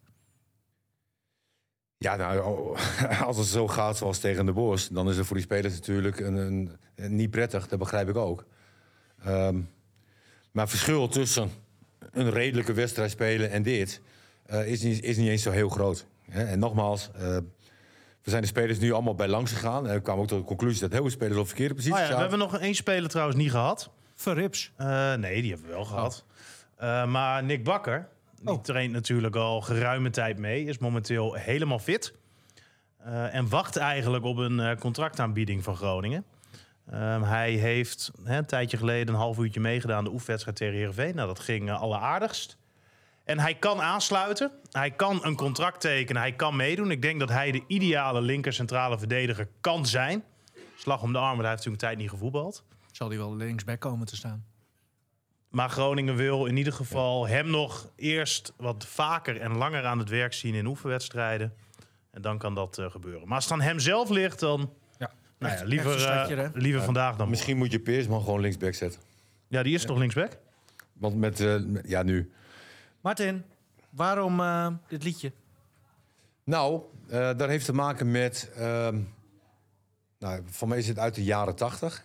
Ja, nou, oh, als het zo gaat zoals tegen de Boers, dan is het voor die spelers natuurlijk een, een, een niet prettig. Dat begrijp ik ook. Ehm, maar het verschil tussen een redelijke wedstrijd spelen en dit eh, is, niet, is niet eens zo heel groot. Hè? En nogmaals, eh, we zijn de spelers nu allemaal bij langs gegaan. En we kwamen ook tot de conclusie dat heel veel spelers op verkeerde posities Oh ja, we hebben nog één speler trouwens niet gehad. Verrips. Eh, nee, die hebben we wel gehad. Eh, maar Nick Bakker, die Oh. traint natuurlijk al geruime tijd mee. Is momenteel helemaal fit. Eh, en wacht eigenlijk op een eh, contractaanbieding van Groningen. Ehm, hij heeft een tijdje geleden een half uurtje meegedaan... de oefenwedstrijd tegen Heerenveen. Nou, dat ging uh, alleraardigst. En hij kan aansluiten. Hij kan een contract tekenen. Hij kan meedoen. Ik denk dat hij de ideale linker centrale verdediger kan zijn. Slag om de arm, maar hij heeft natuurlijk een tijd niet gevoetbald. Zal die wel linksback komen te staan? Maar Groningen wil in ieder geval hem nog eerst wat vaker en langer aan het werk zien in oefenwedstrijden. En dan kan dat eh, gebeuren. Maar als het aan hem zelf ligt, dan. Nou ja, liever, echt een stadje, eh, liever vandaag dan Misschien moet je Peersman gewoon linksback zetten. Ja, die is toch linksback? Want met, eh, met- ja, nu. Martin, waarom eh, dit liedje? Nou, eh dat heeft te maken met. ehm nou, voor mij is het uit de jaren tachtig.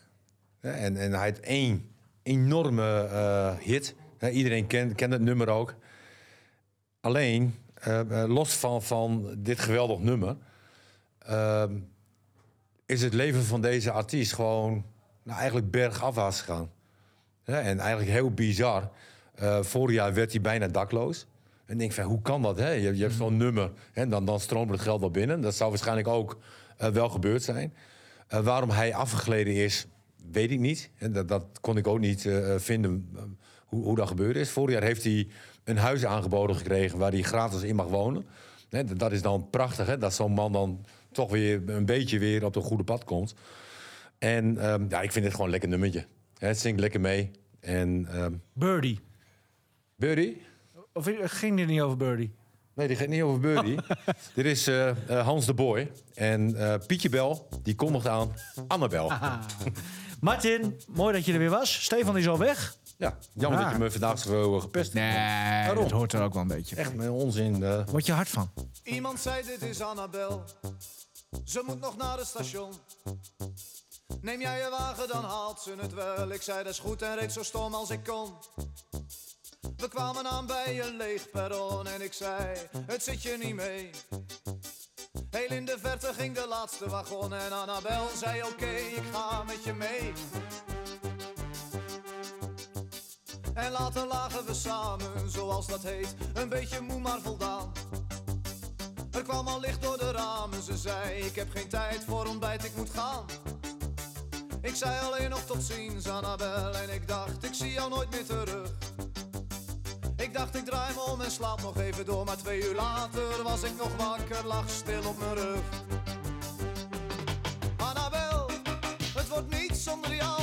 En, en hij heeft één enorme eh, hit. Hè, iedereen kent, kent het nummer ook. Alleen, eh, eh, los van, van dit geweldig nummer. ehm, is het leven van deze artiest gewoon nou, eigenlijk bergafwaarts gegaan. Hè, en eigenlijk heel bizar. Eh, vorig jaar werd hij bijna dakloos. En denk van, hoe kan dat? Hè? Je, hebt zo'n nummer, hè? Dan, dan stroomt het geld wel binnen. Dat zou waarschijnlijk ook eh, wel gebeurd zijn. Eh, waarom hij afgegleden is, weet ik niet. En dat, dat kon ik ook niet vinden hoe, hoe dat gebeurd is. Vorig jaar heeft hij een huis aangeboden gekregen waar hij gratis in mag wonen. Dat is dan prachtig, hè? dat zo'n man dan toch weer een beetje weer op de goede pad komt. En ehm, ja, ik vind het gewoon een lekker nummertje. Het zingt lekker mee. En ehm Birdie. Birdie? Of ging dit niet over Birdie? Nee, die gaat niet over Birdie. Dit is eh, eh, Hans de Boy. En eh, Pietje Bel, die kondigt aan Annabel. Martin, mooi dat je er weer was. Stefan is al weg. Ja, jammer Ah. dat je me vandaag zo eh, gepest hebt. Nee, dat hoort er ook wel een beetje. Echt met onzin. eh. Word je hard van. Iemand zei dit is Annabel. Ze moet nog naar het station. Neem jij je wagen, dan haalt ze het wel. Ik zei dat is goed en reed zo stom als ik kon. We kwamen aan bij een leeg perron en ik zei, het zit je niet mee. Heel in de verte ging de laatste wagon en Annabel zei oké, ik ga met je mee. En later lagen we samen, zoals dat heet, een beetje moe maar voldaan. Er kwam al licht door de ramen, ze zei ik heb geen tijd voor ontbijt, ik moet gaan. Ik zei alleen nog tot ziens Annabel en ik dacht ik zie jou nooit meer terug. Ik dacht ik draai me om en slaap nog even door, maar twee uur later was ik nog wakker, lag stil op mijn rug. Annabel, het wordt niet zonder jou,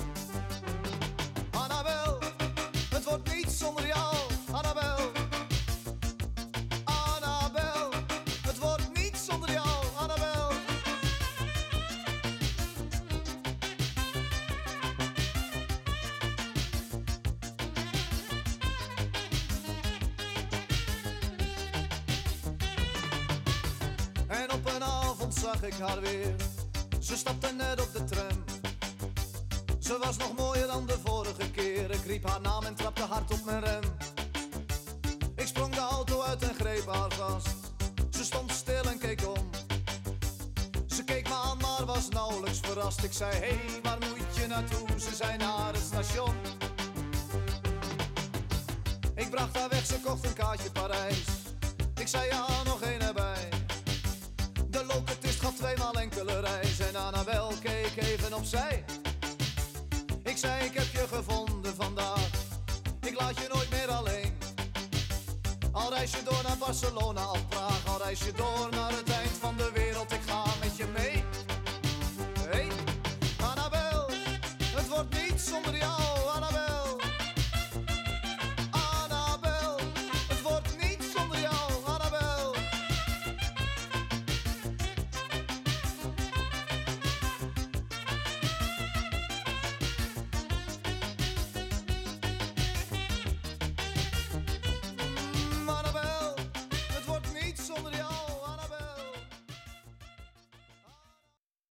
Ze stapte net op de tram. Ze was nog mooier dan de vorige keer. Ik riep haar naam en trapte hard op mijn rem. Ik sprong de auto uit en greep haar vast. Ze stond stil en keek om. Ze keek me aan, maar was nauwelijks verrast. Ik zei, hé, hey, waar moet je naartoe? Ze zei naar het station. Ik bracht haar weg, ze kocht een kaartje Parijs. Ik zei, ja, nog één erbij. ik heb je gevonden vandaag. Ik laat je nooit meer alleen. Al reis je door naar Barcelona, al Praag, al reis je door naar het eind van de wereld. Ik ga met je mee.